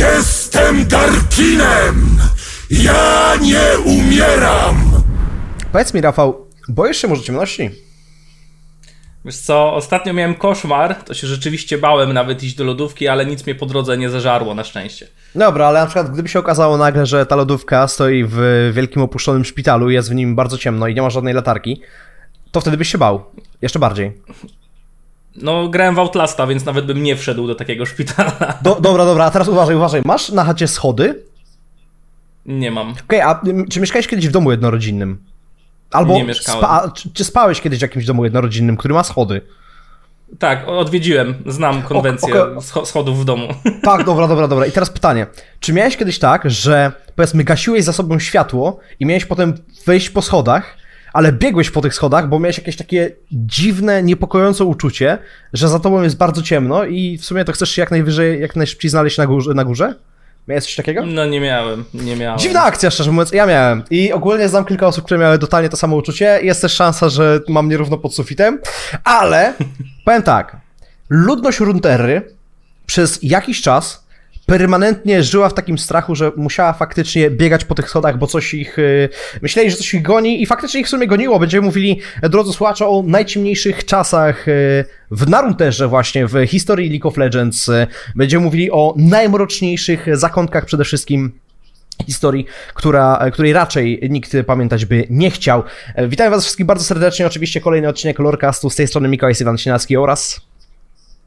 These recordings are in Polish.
Jestem Darkinem! Ja nie umieram! Powiedz mi, Rafał, boisz się może ciemności? Wiesz co, ostatnio miałem koszmar, to się rzeczywiście bałem nawet iść do lodówki, ale nic mnie po drodze nie zażarło na szczęście. Dobra, ale na przykład gdyby się okazało nagle, że ta lodówka stoi w wielkim opuszczonym szpitalu, jest w nim bardzo ciemno i nie ma żadnej latarki, to wtedy byś się bał. Jeszcze bardziej. No, grałem w Outlasta, więc nawet bym nie wszedł do takiego szpitala. Do, dobra, dobra, a teraz uważaj, uważaj. Masz na chacie schody? Nie mam. Okej, a ym, czy mieszkałeś kiedyś w domu jednorodzinnym? Albo Nie mieszkałem. Spa, czy, czy spałeś kiedyś w jakimś domu jednorodzinnym, który ma schody? Tak, odwiedziłem, znam konwencję schodów w domu. Tak, dobra, dobra, dobra. I teraz pytanie. Czy miałeś kiedyś tak, że powiedzmy gasiłeś za sobą światło i miałeś potem wejść po schodach, ale biegłeś po tych schodach, bo miałeś jakieś takie dziwne, niepokojące uczucie, że za tobą jest bardzo ciemno i w sumie to chcesz się jak najwyżej, jak najszybciej znaleźć na górze? Na górze? Miałeś coś takiego? No nie miałem, nie miałem. Dziwna akcja, szczerze mówiąc, ja miałem. I ogólnie znam kilka osób, które miały totalnie to samo uczucie. Jest też szansa, że mam nierówno pod sufitem, ale powiem tak. Ludność Runterry przez jakiś czas permanentnie żyła w takim strachu, że musiała faktycznie biegać po tych schodach, bo coś ich... y, myśleli, że coś ich goni i faktycznie ich w sumie goniło. Będziemy mówili, drodzy słuchacze, o najciemniejszych czasach y, w Narunterze właśnie, w historii League of Legends. Będziemy mówili o najmroczniejszych zakątkach przede wszystkim historii, która, której raczej nikt pamiętać by nie chciał. Witam was wszystkich bardzo serdecznie, oczywiście kolejny odcinek Lorcastu, z tej strony Mikołaj Iwan Sinacki oraz...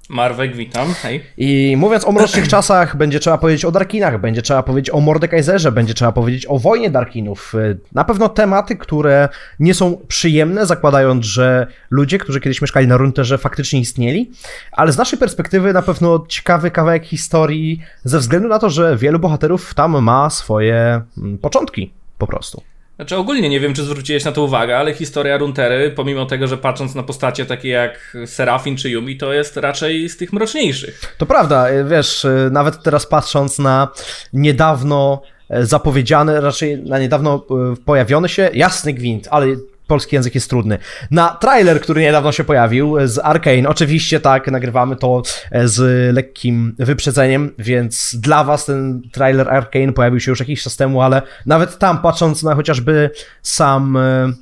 Marwek, witam, hej. I mówiąc o mrocznych czasach, będzie trzeba powiedzieć o Darkinach, będzie trzeba powiedzieć o Mordekaiserze, będzie trzeba powiedzieć o wojnie Darkinów. Na pewno tematy, które nie są przyjemne, zakładając, że ludzie, którzy kiedyś mieszkali na Runterze, faktycznie istnieli, ale z naszej perspektywy na pewno ciekawy kawałek historii, ze względu na to, że wielu bohaterów tam ma swoje mm, początki po prostu. Znaczy ogólnie nie wiem, czy zwróciłeś na to uwagę, ale historia Runtery, pomimo tego, że patrząc na postacie takie jak Serafin czy Yumi, to jest raczej z tych mroczniejszych. To prawda, y, wiesz, y, nawet teraz patrząc na niedawno e, zapowiedziany, raczej na niedawno pojawiony się, jasny gwint, ale polski język jest trudny, na trailer, który niedawno się pojawił e, z Arkane. Oczywiście tak, nagrywamy to e, z lekkim wyprzedzeniem, więc dla was ten trailer Arkane pojawił się już jakiś czas temu, ale nawet tam patrząc na chociażby sam e,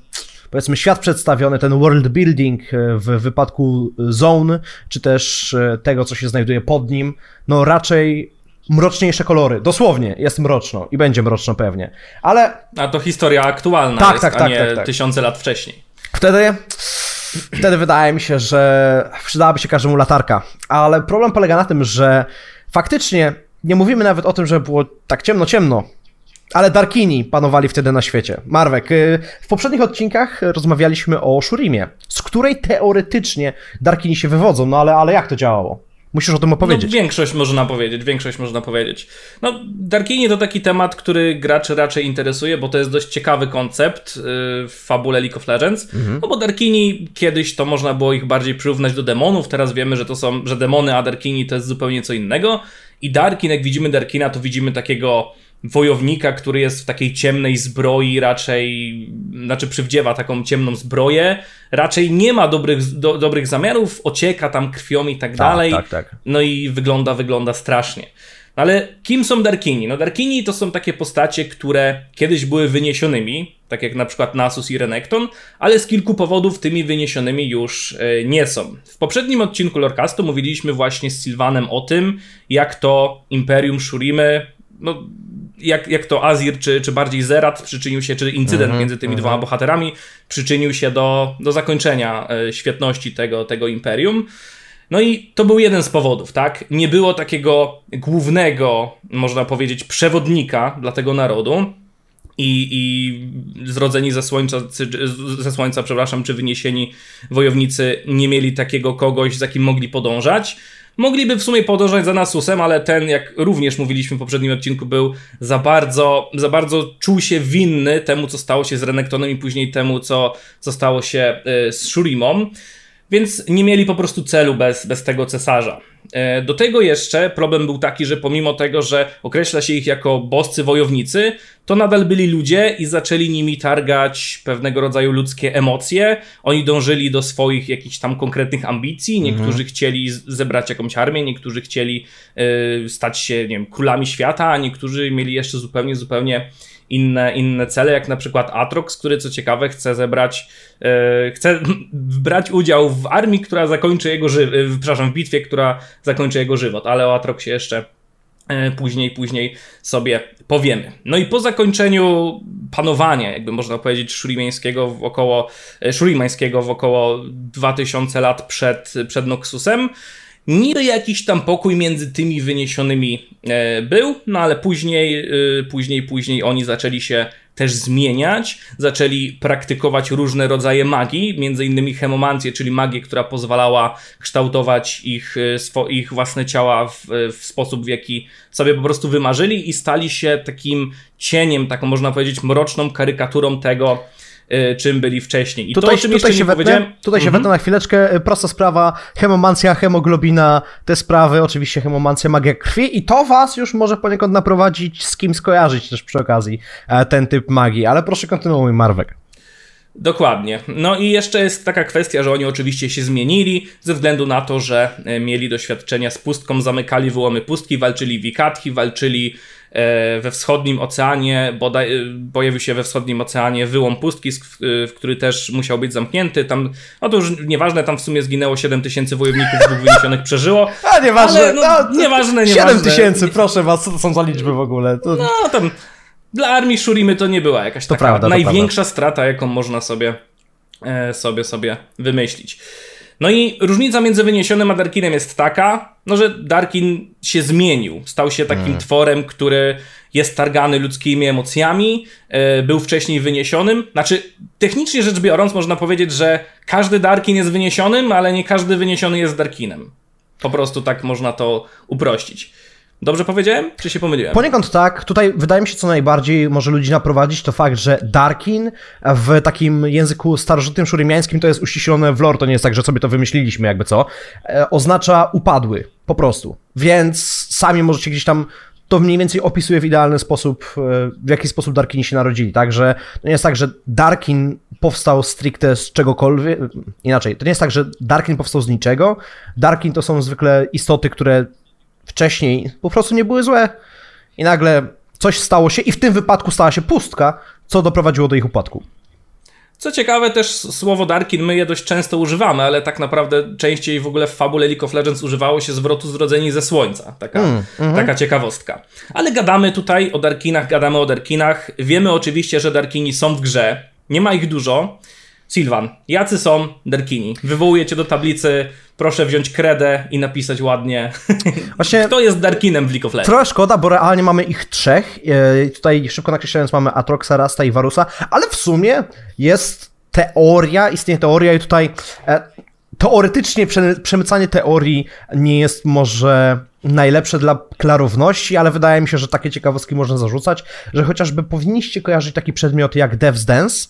powiedzmy świat przedstawiony, ten world building w wypadku Zone, czy też tego, co się znajduje pod nim, no raczej mroczniejsze kolory. Dosłownie, jest mroczno i będzie mroczno pewnie. Ale A to historia aktualna Tak, jest, tak, a tak, nie tak, tak. tysiące lat wcześniej. wtedy, wtedy wydaje mi się, że przydałaby się każdemu latarka. Ale problem polega na tym, że faktycznie nie mówimy nawet o tym, że było tak ciemno, ciemno. Ale Darkini panowali wtedy na świecie. Marwek, y, w poprzednich odcinkach rozmawialiśmy o Shurimie, z której teoretycznie Darkini się wywodzą, no ale, ale jak to działało? Musisz o tym No, opowiedzieć. większość można powiedzieć, większość można powiedzieć. No, Darkini to taki temat, który graczy raczej interesuje, bo to jest dość ciekawy koncept yy, w fabule League of Legends. No bo Darkini kiedyś to można było ich bardziej przyrównać do demonów, teraz wiemy, że to są, że demony, a Darkini to jest zupełnie co innego. I Darkin, jak widzimy Darkina, to widzimy takiego wojownika, który jest w takiej ciemnej zbroi, raczej, znaczy przywdziewa taką ciemną zbroję, raczej nie ma dobrych, do, dobrych zamiarów, ocieka tam krwią i tak dalej. tak, tak. No i wygląda, wygląda strasznie. Ale kim są Darkini? No Darkini to są takie postacie, które kiedyś były wyniesionymi, tak jak na przykład Nasus i Renekton, ale z kilku powodów tymi wyniesionymi już e, nie są. W poprzednim odcinku Lorcastu mówiliśmy właśnie z Sylvanem o tym, jak to Imperium Shurimy, no jak, jak to Azir, czy, czy bardziej Zerat przyczynił się, czy incydent między tymi dwoma bohaterami przyczynił się do, do zakończenia e, świetności tego, tego Imperium. No i to był jeden z powodów, tak? Nie było takiego głównego, można powiedzieć, przewodnika dla tego narodu. I, i zrodzeni ze słońca, ze słońca, przepraszam, czy wyniesieni wojownicy nie mieli takiego kogoś, za kim mogli podążać. Mogliby w sumie podążać za Nasusem, ale ten, jak również mówiliśmy w poprzednim odcinku, był za bardzo, za bardzo czuł się winny temu, co stało się z Renektonem i później temu, co, co stało się y, z Shurimą. Więc nie mieli po prostu celu bez, bez tego cesarza. E, do tego jeszcze problem był taki, że pomimo tego, że określa się ich jako boscy wojownicy, to nadal byli ludzie i zaczęli nimi targać pewnego rodzaju ludzkie emocje. Oni dążyli do swoich jakichś tam konkretnych ambicji. Niektórzy mhm. chcieli zebrać jakąś armię, niektórzy chcieli y, stać się, nie wiem, królami świata, a niektórzy mieli jeszcze zupełnie, zupełnie inne, inne cele, jak na przykład Atrox, który co ciekawe chce zebrać, e, chce brać udział w armii, która zakończy jego żywot, e, przepraszam, w bitwie, która zakończy jego żywot, ale o Atroxie jeszcze e, później, później sobie powiemy. No i po zakończeniu panowania, jakby można powiedzieć, szurimańskiego w około, szurimańskiego w około 2000 lat przed, przed Noxusem, Niby jakiś tam pokój między tymi wyniesionymi e, był, no ale później, e, później, później oni zaczęli się też zmieniać, zaczęli praktykować różne rodzaje magii, między innymi hemomancję, czyli magię, która pozwalała kształtować ich, e, ich własne ciała w, w sposób, w jaki sobie po prostu wymarzyli i stali się takim cieniem, taką można powiedzieć mroczną karykaturą tego, Y, czym byli wcześniej. I tutaj, to, tutaj się wetnę, tutaj się mhm. na chwileczkę. Y, prosta sprawa, hemomancja, hemoglobina, te sprawy, oczywiście hemomancja, magia krwi i to was już może poniekąd naprowadzić, z kim skojarzyć też przy okazji e, ten typ magii, ale proszę kontynuuj, Marwek. Dokładnie. No i jeszcze jest taka kwestia, że oni oczywiście się zmienili ze względu na to, że e, mieli doświadczenia z pustką, zamykali wyłomy pustki, walczyli wikatki, walczyli we wschodnim oceanie, bodaj, e, pojawił się we wschodnim oceanie wyłom pustki, w który też musiał być zamknięty. Tam, no to już nieważne, tam w sumie zginęło 7 tysięcy wojowników, dwóch wyniesionych przeżyło. A nieważne, ale, no, no, nieważne, nieważne. 7 tysięcy, proszę was, co to są za liczby w ogóle? To... No tam dla armii Shurimy to nie była jakaś to taka prawda, największa prawda. strata, jaką można sobie, e, sobie, sobie wymyślić. No i różnica między wyniesionym a Darkinem jest taka, no że Darkin się zmienił. Stał się takim hmm. tworem, który jest targany ludzkimi emocjami, e, był wcześniej wyniesionym. Znaczy, technicznie rzecz biorąc, można powiedzieć, że każdy Darkin jest wyniesionym, ale nie każdy wyniesiony jest Darkinem. Po prostu tak można to uprościć. Dobrze powiedziałem, czy się pomyliłem? Poniekąd tak. Tutaj wydaje mi się, co najbardziej może ludzi naprowadzić, to fakt, że Darkin w takim języku starożytnym szurymiańskim to jest uściślone w lore, to nie jest tak, że sobie to wymyśliliśmy, jakby co. E, oznacza upadły, po prostu. Więc sami możecie gdzieś tam to mniej więcej opisuje w idealny sposób, e, w jaki sposób Darkini się narodzili. Także to nie jest tak, że Darkin powstał stricte z czegokolwiek. Inaczej, to nie jest tak, że Darkin powstał z niczego. Darkin to są zwykle istoty, które wcześniej po prostu nie były złe i nagle coś stało się i w tym wypadku stała się pustka, co doprowadziło do ich upadku. Co ciekawe, też słowo Darkin my je dość często używamy, ale tak naprawdę częściej w ogóle w fabule League of Legends używało się zwrotu zrodzeni ze słońca. Taka, mm, mm -hmm. taka ciekawostka. Ale gadamy tutaj o Darkinach, gadamy o Darkinach. Wiemy oczywiście, że Darkini są w grze. Nie ma ich dużo. Silvan, jacy są Darkini? Wywołuję cię do tablicy proszę wziąć kredę i napisać ładnie. Właśnie Kto jest Darkinem w League of Legends? Trochę szkoda, bo realnie mamy ich trzech. E, tutaj szybko nakreślając mamy Atroxa, Rasta i Varusa, ale w sumie jest teoria, istnieje teoria i tutaj e, teoretycznie przemycanie teorii nie jest może najlepsze dla klarowności, ale wydaje mi się, że takie ciekawostki można zarzucać, że chociażby powinniście kojarzyć taki przedmiot jak Dev's Dance,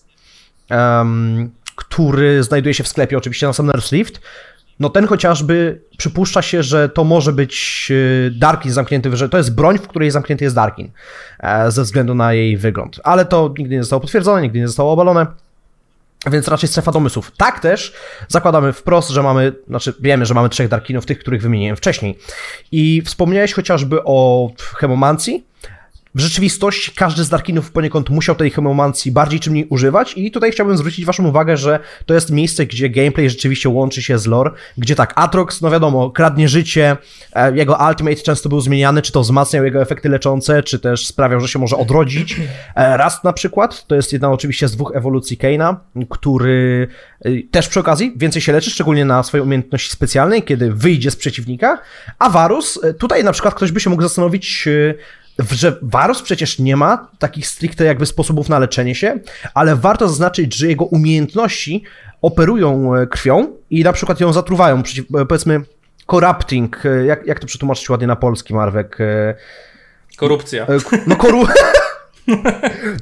um, który znajduje się w sklepie oczywiście na Summoner's Rift, no ten chociażby przypuszcza się, że to może być y, Darkin zamknięty, że to jest broń, w której zamknięty jest Darkin, e, ze względu na jej wygląd. Ale to nigdy nie zostało potwierdzone, nigdy nie zostało obalone. Więc raczej strefa domysłów. Tak też zakładamy wprost, że mamy, znaczy wiemy, że mamy trzech Darkinów, tych, których wymieniłem wcześniej. I wspomniałeś chociażby o hemomancji, w rzeczywistości każdy z Darkinów poniekąd musiał tej hemomancji bardziej czy mniej używać i tutaj chciałbym zwrócić waszą uwagę, że to jest miejsce, gdzie gameplay rzeczywiście łączy się z lore, gdzie tak, Atrox, no wiadomo, kradnie życie, e, jego ultimate często był zmieniany, czy to wzmacniał jego efekty leczące, czy też sprawiał, że się może odrodzić. E, Rast na przykład, to jest jedna oczywiście z dwóch ewolucji Kane'a, który e, też przy okazji więcej się leczy, szczególnie na swojej umiejętności specjalnej, kiedy wyjdzie z przeciwnika, a Varus, tutaj na przykład ktoś by się mógł zastanowić, że Varus przecież nie ma takich stricte jakby sposobów na leczenie się, ale warto zaznaczyć, że jego umiejętności operują e, krwią i na przykład ją zatruwają, e, powiedzmy corrupting, e, jak, jak to przetłumaczyć ładnie na polski, Marwek? Korupcja. No koru...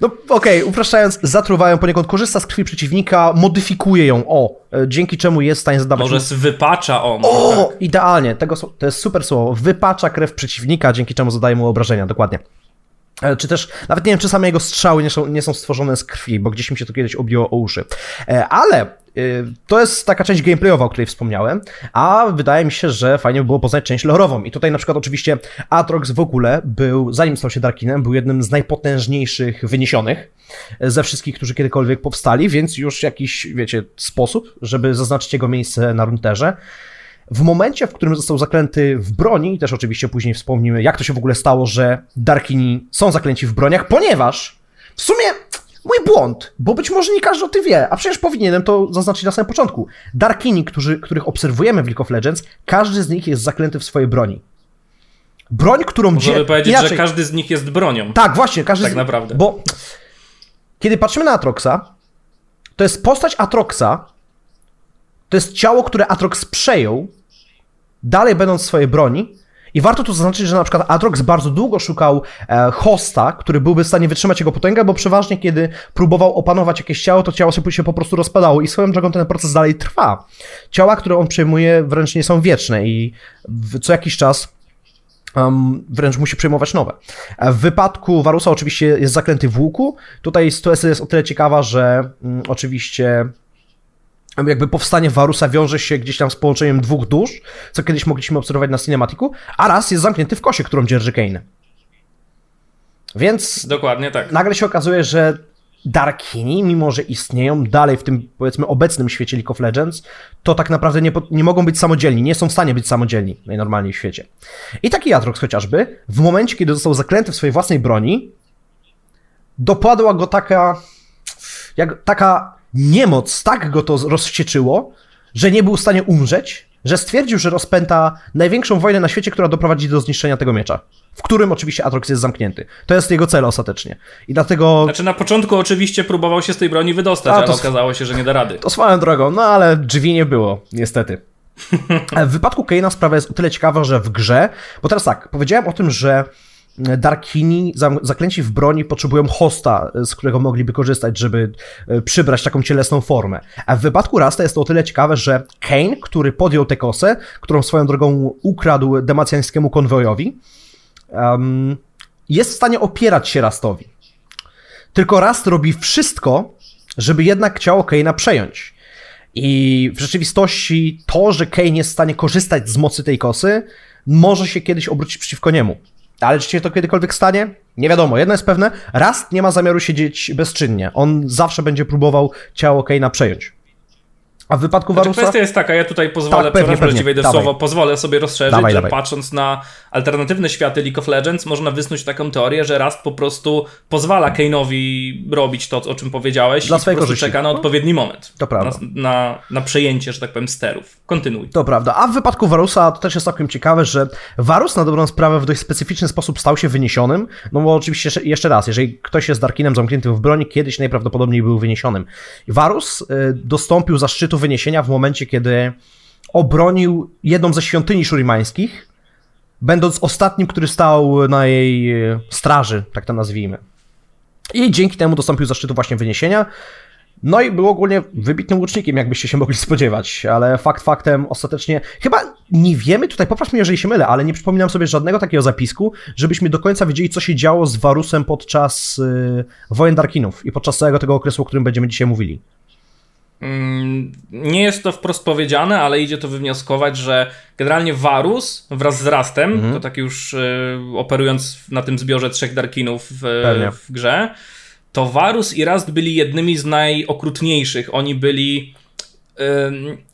No okej, upraszczając, zatruwają poniekąd, korzysta z krwi przeciwnika, modyfikuje ją, o, e, dzięki czemu jest w stanie zadawać... Może z wypacza on. O, tak. idealnie, tego, to jest super słowo, wypacza krew przeciwnika, dzięki czemu zadaje mu obrażenia, dokładnie. E, Czy też, nawet nie wiem, czy same jego strzały nie są, nie są stworzone z krwi, bo gdzieś mi się to kiedyś obiło o uszy. E, Ale y, to jest taka część gameplayowa, o której wspomniałem, a wydaje mi się, że fajnie by było poznać część lorową. I tutaj na przykład oczywiście Atrox w ogóle był, zanim stał się Darkinem, był jednym z najpotężniejszych wyniesionych e, ze wszystkich, którzy kiedykolwiek powstali, więc już jakiś, wiecie, sposób, żeby zaznaczyć jego miejsce na runterze. W momencie, w którym został zaklęty w broni, i też oczywiście później wspomnimy, jak to się w ogóle stało, że Darkini są zaklęci w broniach, ponieważ w sumie mój błąd, bo być może nie każdy o tym wie, a przecież powinienem to zaznaczyć na samym początku. Darkini, którzy, których obserwujemy w League of Legends, każdy z nich jest zaklęty w swojej broni. Broń, którą Możemy dzie- powiedzieć, inaczej. że każdy z nich jest bronią. Tak, właśnie, każdy Tak z... naprawdę. Bo kiedy patrzymy na Atroxa, to jest postać Atroxa, to jest ciało, które Atrox przejął, dalej będąc w swojej broni. I warto tu zaznaczyć, że na przykład Atrox bardzo długo szukał e, hosta, który byłby w stanie wytrzymać jego potęgę, bo przeważnie kiedy próbował opanować jakieś ciało, to ciało się po prostu rozpadało i swoją drogą ten proces dalej trwa. Ciała, które on przejmuje wręcz nie są wieczne i co jakiś czas um, wręcz musi przejmować nowe. E, W wypadku Warusa oczywiście jest zaklęty w łuku. Tutaj sytuacja jest o tyle ciekawa, że mm, oczywiście jakby powstanie Warusa wiąże się gdzieś tam z połączeniem dwóch dusz, co kiedyś mogliśmy obserwować na cinematiku, a raz jest zamknięty w kosie, którą dzierży Kane. Więc Dokładnie tak. nagle się okazuje, że Darkini, mimo że istnieją dalej w tym, powiedzmy, obecnym świecie League of Legends, to tak naprawdę nie, nie mogą być samodzielni, nie są w stanie być samodzielni najnormalniej w świecie. I taki Atrox chociażby, w momencie, kiedy został zaklęty w swojej własnej broni, dopadła go taka, jak, taka niemoc, tak go to rozwścieczyło, że nie był w stanie umrzeć, że stwierdził, że rozpęta największą wojnę na świecie, która doprowadzi do zniszczenia tego miecza. W którym oczywiście Atrox jest zamknięty. To jest jego cel ostatecznie. I dlatego Znaczy na początku oczywiście próbował się z tej broni wydostać, A, ale okazało się, że nie da rady. To swoją drogą, no ale drzwi nie było, niestety. W wypadku Kane'a sprawa jest o tyle ciekawa, że w grze, bo teraz tak, powiedziałem o tym, że Darkini, zaklęci w broni, potrzebują hosta, z którego mogliby korzystać, żeby e, przybrać taką cielesną formę. A w wypadku Rasta jest to o tyle ciekawe, że Kane, który podjął tę kosę, którą swoją drogą ukradł demacjańskiemu konwojowi, em, jest w stanie opierać się Rastowi. Tylko Rast robi wszystko, żeby jednak ciało Kane'a przejąć. I w rzeczywistości to, że Kane jest w stanie korzystać z mocy tej kosy, może się kiedyś obrócić przeciwko niemu. Ale czy się to kiedykolwiek stanie? Nie wiadomo. Jedno jest pewne, Rast nie ma zamiaru siedzieć bezczynnie. On zawsze będzie próbował ciało Kane'a przejąć. A w wypadku Znaczy, Warusa... kwestia jest taka, ja tutaj pozwolę, Tak, pewnie, pewnie. wejdę Dawaj. słowo, pozwolę sobie rozszerzyć, Dawaj, że dawaj. patrząc na alternatywne światy League of Legends, można wysnuć taką teorię, że Rust po prostu pozwala Kane'owi robić to, o czym powiedziałeś Dla i po swojej prostu korzyści. czeka na odpowiedni moment. To prawda. Na, na, na przejęcie, że tak powiem, sterów. Kontynuuj. To prawda. A w wypadku Warusa to też jest całkiem ciekawe, że Warus na dobrą sprawę w dość specyficzny sposób stał się wyniesionym. No bo oczywiście jeszcze- jeszcze raz, jeżeli ktoś jest Darkinem zamkniętym w broni, kiedyś najprawdopodobniej był wyniesionym. Warus y, dostąpił zaszczytu wyniesienia w momencie, kiedy obronił jedną ze świątyni szurimańskich, będąc ostatnim, który stał na jej y, straży, tak to nazwijmy. I dzięki temu dostąpił zaszczytu właśnie wyniesienia. No i był ogólnie wybitnym łucznikiem, jakbyście się mogli spodziewać, ale fakt faktem ostatecznie, chyba nie wiemy, tutaj popatrz mnie, jeżeli się mylę, ale nie przypominam sobie żadnego takiego zapisku, żebyśmy do końca wiedzieli, co się działo z Warusem podczas y, wojen Darkinów i podczas całego tego okresu, o którym będziemy dzisiaj mówili. Mm, Nie jest to wprost powiedziane, ale idzie to wywnioskować, że generalnie Varus wraz z Rastem, Mhm. to tak już y, operując na tym zbiorze trzech Darkinów w, Pewnie. w grze, to Varus i Rast byli jednymi z najokrutniejszych. Oni byli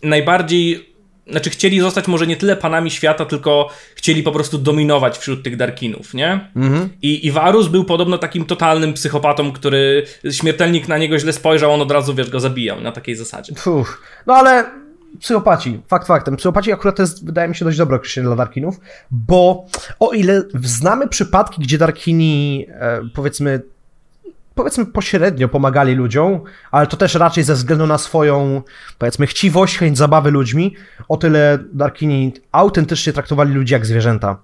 najbardziej. Znaczy, chcieli zostać może nie tyle panami świata, tylko chcieli po prostu dominować wśród tych Darkinów, nie? Mhm. I, I Varus był podobno takim totalnym psychopatą, który śmiertelnik na niego źle spojrzał, on od razu, wiesz, go zabijał na takiej zasadzie. Fuh. No ale psychopaci, fakt faktem. Psychopaci akurat to jest, wydaje mi się, dość dobre określenie dla Darkinów, bo o ile znamy przypadki, gdzie Darkini, e, powiedzmy, powiedzmy pośrednio pomagali ludziom, ale to też raczej ze względu na swoją, powiedzmy, chciwość, chęć zabawy ludźmi, o tyle Darkini autentycznie traktowali ludzi jak zwierzęta.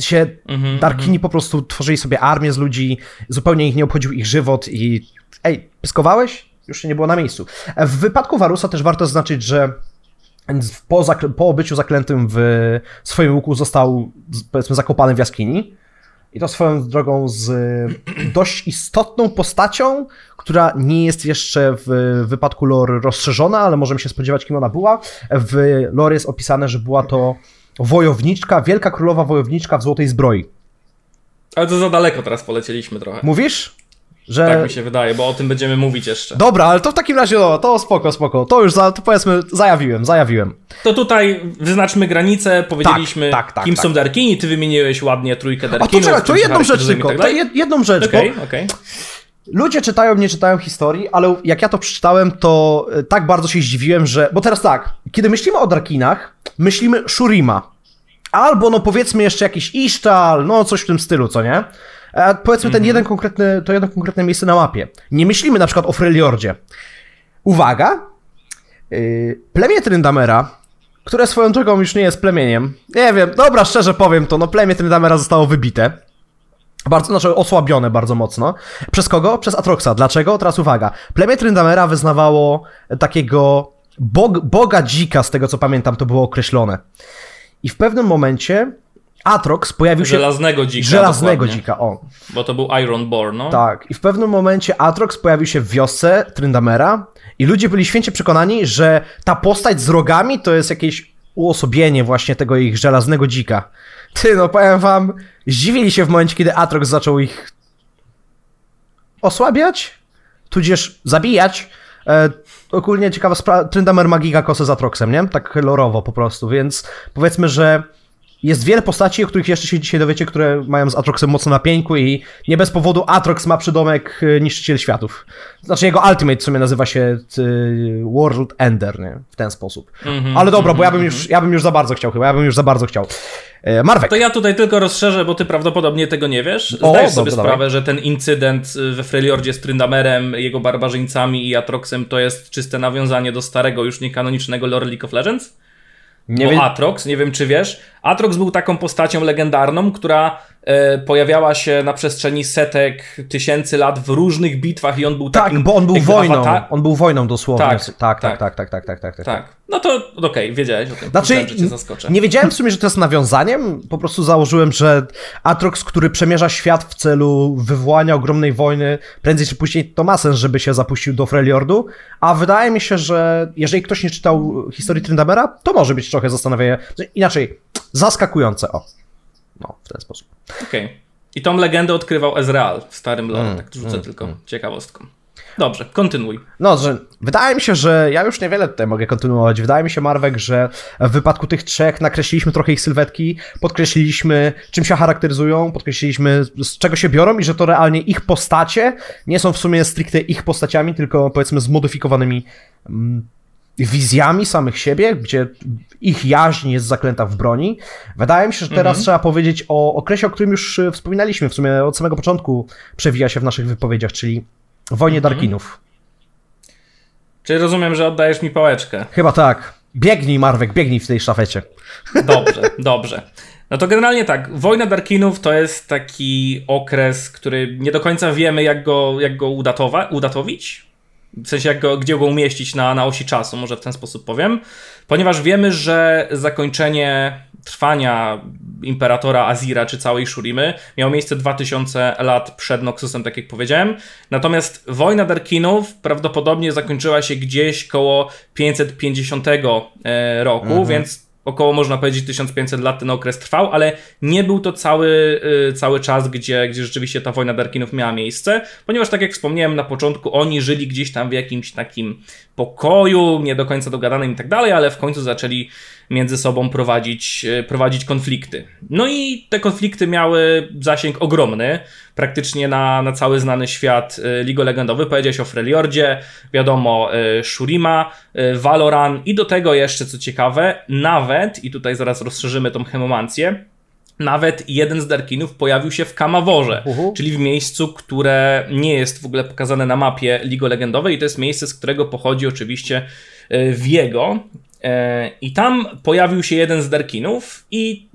się Mhm, Darkini po prostu tworzyli sobie armię z ludzi, zupełnie ich nie obchodził ich żywot i ej, pyskowałeś? Już się nie było na miejscu. W wypadku Warusa też warto zaznaczyć, że po, zakl- po byciu zaklętym w swoim łuku został powiedzmy zakopany w jaskini. I to swoją drogą z dość istotną postacią, która nie jest jeszcze w wypadku lore rozszerzona, ale możemy się spodziewać, kim ona była. W lore jest opisane, że była to wojowniczka, wielka królowa wojowniczka w złotej zbroi. Ale to za daleko teraz polecieliśmy trochę. Mówisz? Że... Tak mi się wydaje, bo o tym będziemy mówić jeszcze. Dobra, ale to w takim razie, no, to spoko, spoko. To już, za, to powiedzmy, zajawiłem, zajawiłem. To tutaj wyznaczmy granice, powiedzieliśmy tak, tak, kim tak. są Darkini, ty wymieniłeś ładnie trójkę A to Darkinów. czekaj, to jedną rzecz tylko, tak to jedną rzecz, Okej, bo okej. ludzie czytają, nie czytają historii, ale jak ja to przeczytałem, to e, tak bardzo się zdziwiłem, że... Bo teraz tak, kiedy myślimy o Darkinach, myślimy Shurima. Albo, no powiedzmy jeszcze jakiś Isztal, no coś w tym stylu, co nie? A powiedzmy ten jeden konkretny, to jedno konkretne miejsce na mapie. Nie myślimy na przykład o Freljordzie. Uwaga! Yy, plemię Tryndamera, które swoją drogą już nie jest plemieniem. Nie wiem, dobra, szczerze powiem to, no plemię Tryndamera zostało wybite. Bardzo, znaczy osłabione bardzo mocno. Przez kogo? Przez Atroxa. Dlaczego? Teraz uwaga. Plemię Tryndamera wyznawało takiego bog, boga dzika, z tego co pamiętam, to było określone. I w pewnym momencie Atrox pojawił się... Żelaznego dzika. Żelaznego dokładnie. dzika, o. Bo to był Ironborn, no. Tak, i w pewnym momencie Atrox pojawił się w wiosce Tryndamera i ludzie byli święcie przekonani, że ta postać z rogami to jest jakieś uosobienie właśnie tego ich żelaznego dzika. Ty, no powiem wam, zdziwili się w momencie, kiedy Atrox zaczął ich osłabiać, tudzież zabijać. E, ogólnie ciekawa sprawa, Tryndamer ma gigakosę z Atroxem, nie? Tak lorowo po prostu, więc powiedzmy, że jest wiele postaci, o których jeszcze się dzisiaj dowiecie, które mają z Atroxem mocno na pieńku i nie bez powodu Atrox ma przydomek y, Niszczyciel Światów. Znaczy jego ultimate w sumie nazywa się y, World Ender, nie? W ten sposób. Mhm, Ale dobra, bo ja bym, już, ja bym już za bardzo chciał chyba, ja bym już za bardzo chciał. E, Marwek. To ja tutaj tylko rozszerzę, bo ty prawdopodobnie tego nie wiesz. O, Zdajesz sobie dobra, sprawę, dawaj. że ten incydent we Freljordzie z Tryndamerem, jego barbarzyńcami i Atroxem to jest czyste nawiązanie do starego, już niekanonicznego lore League of Legends? Nie Bo wiem. Atrox, nie wiem czy wiesz, Atrox był taką postacią legendarną, która pojawiała się na przestrzeni setek, tysięcy lat w różnych bitwach i on był Tak, takim... bo on był wojną. On był wojną dosłownie. Tak, Tak, tak, tak. tak, tak, tak, tak, tak, tak. Tak, no to okej, wiedziałeś o tym. Znaczy, nie wiedziałem w sumie, że to jest nawiązaniem. Po prostu założyłem, że Atrox, który przemierza świat w celu wywołania ogromnej wojny, prędzej czy później to ma sens, żeby się zapuścił do Freljordu. A wydaje mi się, że jeżeli ktoś nie czytał historii Tryndamera, to może być trochę zastanawiające. Inaczej, zaskakujące. O. No, w ten sposób. Okej. I tą legendę odkrywał Ezreal w starym lore, Mm, tak rzucę tylko ciekawostką. Dobrze, kontynuuj. No, że wydaje mi się, że ja już niewiele tutaj mogę kontynuować. Wydaje mi się, Marwek, że w wypadku tych trzech nakreśliliśmy trochę ich sylwetki, podkreśliliśmy, czym się charakteryzują, podkreśliliśmy, z czego się biorą i że to realnie ich postacie nie są w sumie stricte ich postaciami, tylko powiedzmy zmodyfikowanymi mm, wizjami samych siebie, gdzie ich jaźń jest zaklęta w broni. Wydaje mi się, że teraz trzeba powiedzieć o okresie, o którym już e, wspominaliśmy, w sumie od samego początku przewija się w naszych wypowiedziach, czyli wojnie Darkinów. Czyli rozumiem, że oddajesz mi pałeczkę. Chyba tak. Biegnij, Marwek, biegnij w tej szafecie. Dobrze, dobrze. No to generalnie tak, Wojna Darkinów to jest taki okres, który nie do końca wiemy, jak go, jak go udatowa- udatowić. W sensie, jak go, gdzie go umieścić na, na osi czasu, może w ten sposób powiem. Ponieważ wiemy, że zakończenie trwania imperatora Azira czy całej Shurimy miało miejsce 2000 lat przed Noxusem, tak jak powiedziałem. Natomiast wojna Darkinów prawdopodobnie zakończyła się gdzieś koło 550 e, roku, więc około można powiedzieć 1500 lat ten okres trwał, ale nie był to cały, y, cały czas, gdzie, gdzie rzeczywiście ta wojna Darkinów miała miejsce, ponieważ tak jak wspomniałem na początku, oni żyli gdzieś tam w jakimś takim pokoju, nie do końca dogadanym i tak dalej, ale w końcu zaczęli między sobą prowadzić, y, prowadzić konflikty. No i te konflikty miały zasięg ogromny, praktycznie na, na cały znany świat y, Ligo Legendowy. Powiedziałeś o Freljordzie, wiadomo, y, Shurima, Valoran i do tego jeszcze, co ciekawe, nawet, i tutaj zaraz rozszerzymy tą hemomancję, nawet jeden z Darkinów pojawił się w Kamaworze, Uhu. czyli w miejscu, które nie jest w ogóle pokazane na mapie Ligo Legendowej i to jest miejsce, z którego pochodzi oczywiście Viego. E, I tam pojawił się jeden z Darkinów i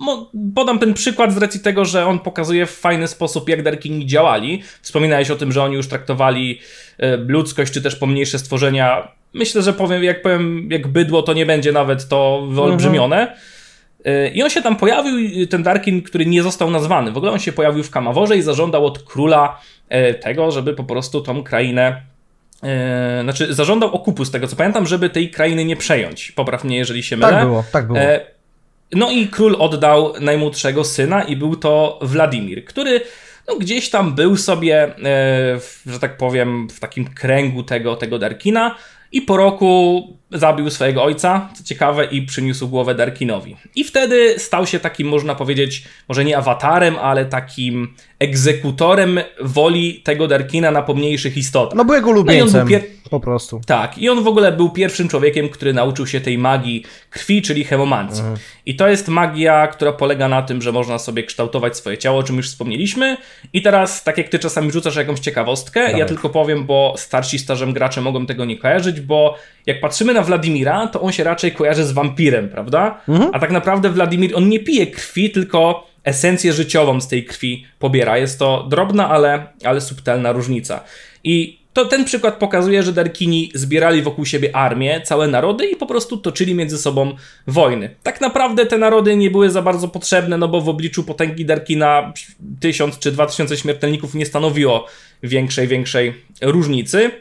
podam ten przykład z racji tego, że on pokazuje w fajny sposób, jak Darkini działali. Wspominałeś o tym, że oni już traktowali e, ludzkość, czy też pomniejsze stworzenia. Myślę, że powiem, jak powiem, jak bydło, to nie będzie nawet to wyolbrzymione. Mhm. I on się tam pojawił, ten Darkin, który nie został nazwany. W ogóle on się pojawił w Kamaworze i zażądał od króla tego, żeby po prostu tą krainę E, znaczy, zażądał okupu, z tego co pamiętam, żeby tej krainy nie przejąć. Popraw mnie, jeżeli się mylę. Tak było, tak było. E, no i król oddał najmłodszego syna i był to Władimir, który no, gdzieś tam był sobie, e, w, że tak powiem, w takim kręgu tego, tego Darkina i po roku zabił swojego ojca, co ciekawe, i przyniósł głowę Darkinowi. I wtedy stał się takim, można powiedzieć, może nie awatarem, ale takim egzekutorem woli tego Darkina na pomniejszych istotach. No był jego ulubieńcem, no po prostu. Tak, i on w ogóle był pierwszym człowiekiem, który nauczył się tej magii krwi, czyli hemomancji. Mhm. I to jest magia, która polega na tym, że można sobie kształtować swoje ciało, o czym już wspomnieliśmy. I teraz, tak jak ty czasami rzucasz jakąś ciekawostkę, Dawaj. ja tylko powiem, bo starsi starzem gracze mogą tego nie kojarzyć, bo jak patrzymy na Wladimira, to on się raczej kojarzy z wampirem, prawda? Mhm. A tak naprawdę Wladimir, on nie pije krwi, tylko esencję życiową z tej krwi pobiera. Jest to drobna, ale, ale subtelna różnica. I to ten przykład pokazuje, że Darkini zbierali wokół siebie armię, całe narody i po prostu toczyli między sobą wojny. Tak naprawdę te narody nie były za bardzo potrzebne, no bo w obliczu potęgi Darkina tysiąc czy dwa tysiące śmiertelników nie stanowiło większej, większej różnicy.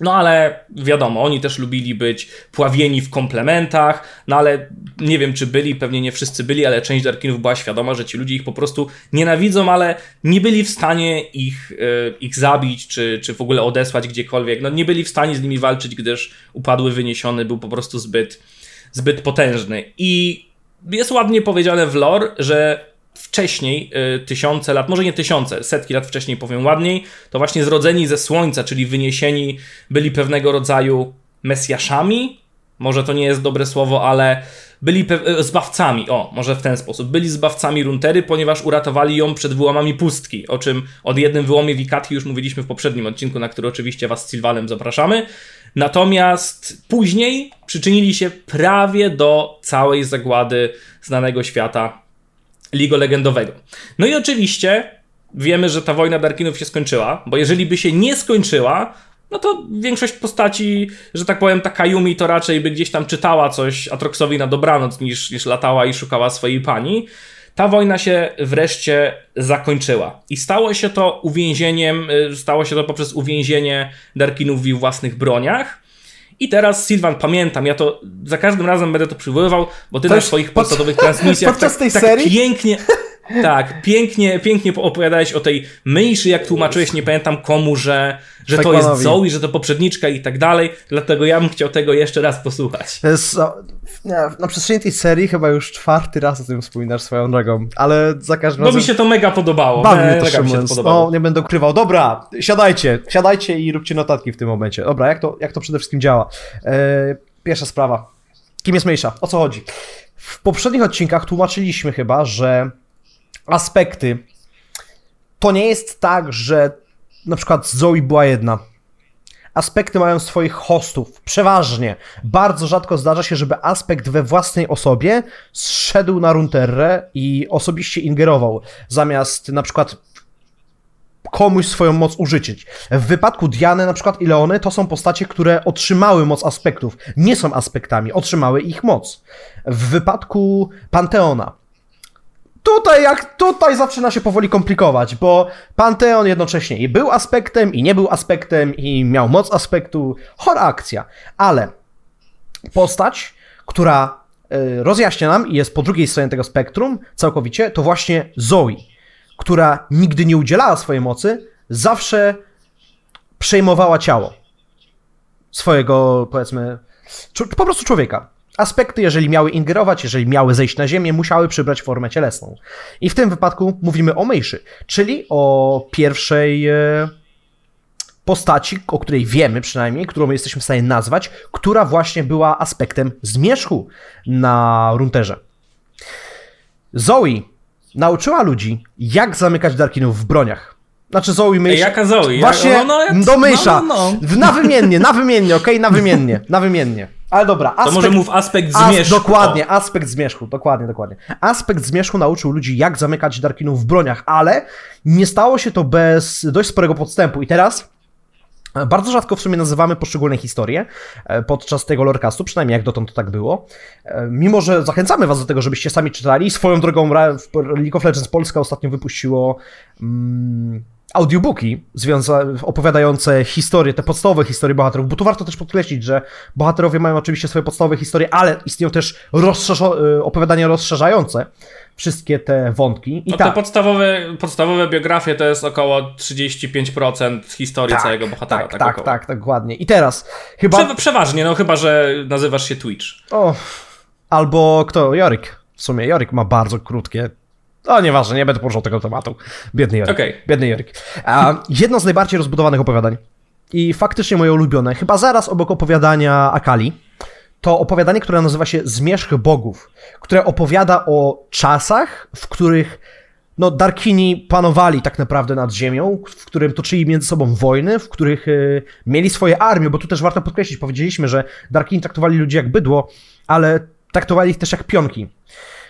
No ale wiadomo, oni też lubili być pławieni w komplementach, no ale nie wiem czy byli, pewnie nie wszyscy byli, ale część Darkinów była świadoma, że ci ludzie ich po prostu nienawidzą, ale nie byli w stanie ich, e, ich zabić, czy, czy w ogóle odesłać gdziekolwiek. No nie byli w stanie z nimi walczyć, gdyż upadły wyniesiony był po prostu zbyt, zbyt potężny. I jest ładnie powiedziane w lore, że wcześniej, y, tysiące lat, może nie tysiące, setki lat wcześniej powiem ładniej, to właśnie zrodzeni ze słońca, czyli wyniesieni, byli pewnego rodzaju mesjaszami. Może to nie jest dobre słowo, ale byli y, zbawcami, o, może w ten sposób. Byli zbawcami Runtery, ponieważ uratowali ją przed wyłamami pustki, o czym od jednym wyłomie Wikati już mówiliśmy w poprzednim odcinku, na który oczywiście Was z Sylwanem zapraszamy. Natomiast później przyczynili się prawie do całej zagłady znanego świata Ligo Legendowego. No i oczywiście wiemy, że ta wojna Darkinów się skończyła, bo jeżeli by się nie skończyła, no to większość postaci, że tak powiem, ta Kayumi to raczej by gdzieś tam czytała coś Atroxowi na dobranoc, niż, niż latała i szukała swojej pani. Ta wojna się wreszcie zakończyła. I stało się to uwięzieniem, y, stało się to poprzez uwięzienie Darkinów w ich własnych broniach. I teraz Sylwan, pamiętam, ja to za każdym razem będę to przywoływał, bo ty to na swoich podstawowych transmisjach podczas tak, tej tak serii? pięknie, tak, pięknie, pięknie opowiadałeś o tej myszy, jak tłumaczyłeś, nie pamiętam komu, że, że to jest Zoe, że to poprzedniczka i tak dalej, dlatego ja bym chciał tego jeszcze raz posłuchać. Jest, na przestrzeni tej serii chyba już czwarty raz o tym wspominasz swoją drogą, ale za każdym razem... No mi się to mega podobało. Bawi mnie to mega mi się to podobało. No, nie będę ukrywał. Dobra, siadajcie, siadajcie i róbcie notatki w tym momencie. Dobra, jak to, jak to przede wszystkim działa? Eee, pierwsza sprawa. Kim jest mniejsza? O co chodzi? W poprzednich odcinkach tłumaczyliśmy chyba, że aspekty. To nie jest tak, że na przykład Zoe była jedna. Aspekty mają swoich hostów, przeważnie. Bardzo rzadko zdarza się, żeby aspekt we własnej osobie zszedł na Runterrę i osobiście ingerował, zamiast na przykład komuś swoją moc użyczyć. W wypadku Diany na przykład i Leony to są postacie, które otrzymały moc aspektów. Nie są aspektami, otrzymały ich moc. W wypadku Panteona tutaj, jak tutaj zaczyna się powoli komplikować, bo Panteon jednocześnie i był aspektem, i nie był aspektem, i miał moc aspektu. Chora akcja. Ale postać, która y, rozjaśnia nam i jest po drugiej stronie tego spektrum całkowicie, to właśnie Zoe, która nigdy nie udzielała swojej mocy, zawsze przejmowała ciało swojego, powiedzmy, po prostu człowieka. Aspekty, jeżeli miały ingerować, jeżeli miały zejść na ziemię, musiały przybrać formę cielesną. I w tym wypadku mówimy o Mejszy, czyli o pierwszej e, postaci, o której wiemy przynajmniej, którą jesteśmy w stanie nazwać, która właśnie była aspektem zmierzchu na runterze. Zoe nauczyła ludzi, jak zamykać Darkinów w broniach. Znaczy Zoe Mysza. Jaka Zoe? Właśnie no, no, do Mysza. No, no, no. Na wymiennie, na wymiennie, okej? Okay? Na wymiennie, na wymiennie. Ale dobra, aspekt... To może mów aspekt As, zmierzchu. dokładnie, aspekt zmierzchu, dokładnie, dokładnie. Aspekt zmierzchu nauczył ludzi, jak zamykać Darkinów w broniach, ale nie stało się to bez dość sporego podstępu. I teraz e, bardzo rzadko w sumie nazywamy poszczególne historie e, podczas tego lorecastu, przynajmniej jak dotąd to tak było. E, Mimo, że zachęcamy was do tego, żebyście sami czytali. Swoją drogą League of Legends Polska ostatnio wypuściło mm, audiobooki związa- opowiadające historie, te podstawowe historie bohaterów, bo tu warto też podkreślić, że bohaterowie mają oczywiście swoje podstawowe historie, ale istnieją też rozszerzo- y, opowiadania rozszerzające wszystkie te wątki. I No tak, te podstawowe, podstawowe biografie to jest około 35% historii tak, całego bohatera. tak, tak, tak, około. tak, tak, dokładnie. I teraz chyba... Prze- przeważnie, no chyba, że nazywasz się Twitch. O, albo kto? Jorik. W sumie Jorik ma bardzo krótkie. O, nieważne, nie będę poruszał tego tematu. Biedny Jorik. Okej. Biedny Jorik. A, jedno z najbardziej rozbudowanych opowiadań i faktycznie moje ulubione, chyba zaraz obok opowiadania Akali, to opowiadanie, które nazywa się Zmierzch Bogów, które opowiada o czasach, w których no, Darkini panowali tak naprawdę nad ziemią, w którym toczyli między sobą wojny, w których y, mieli swoje armie, bo tu też warto podkreślić, powiedzieliśmy, że Darkini traktowali ludzi jak bydło, ale traktowali ich też jak pionki.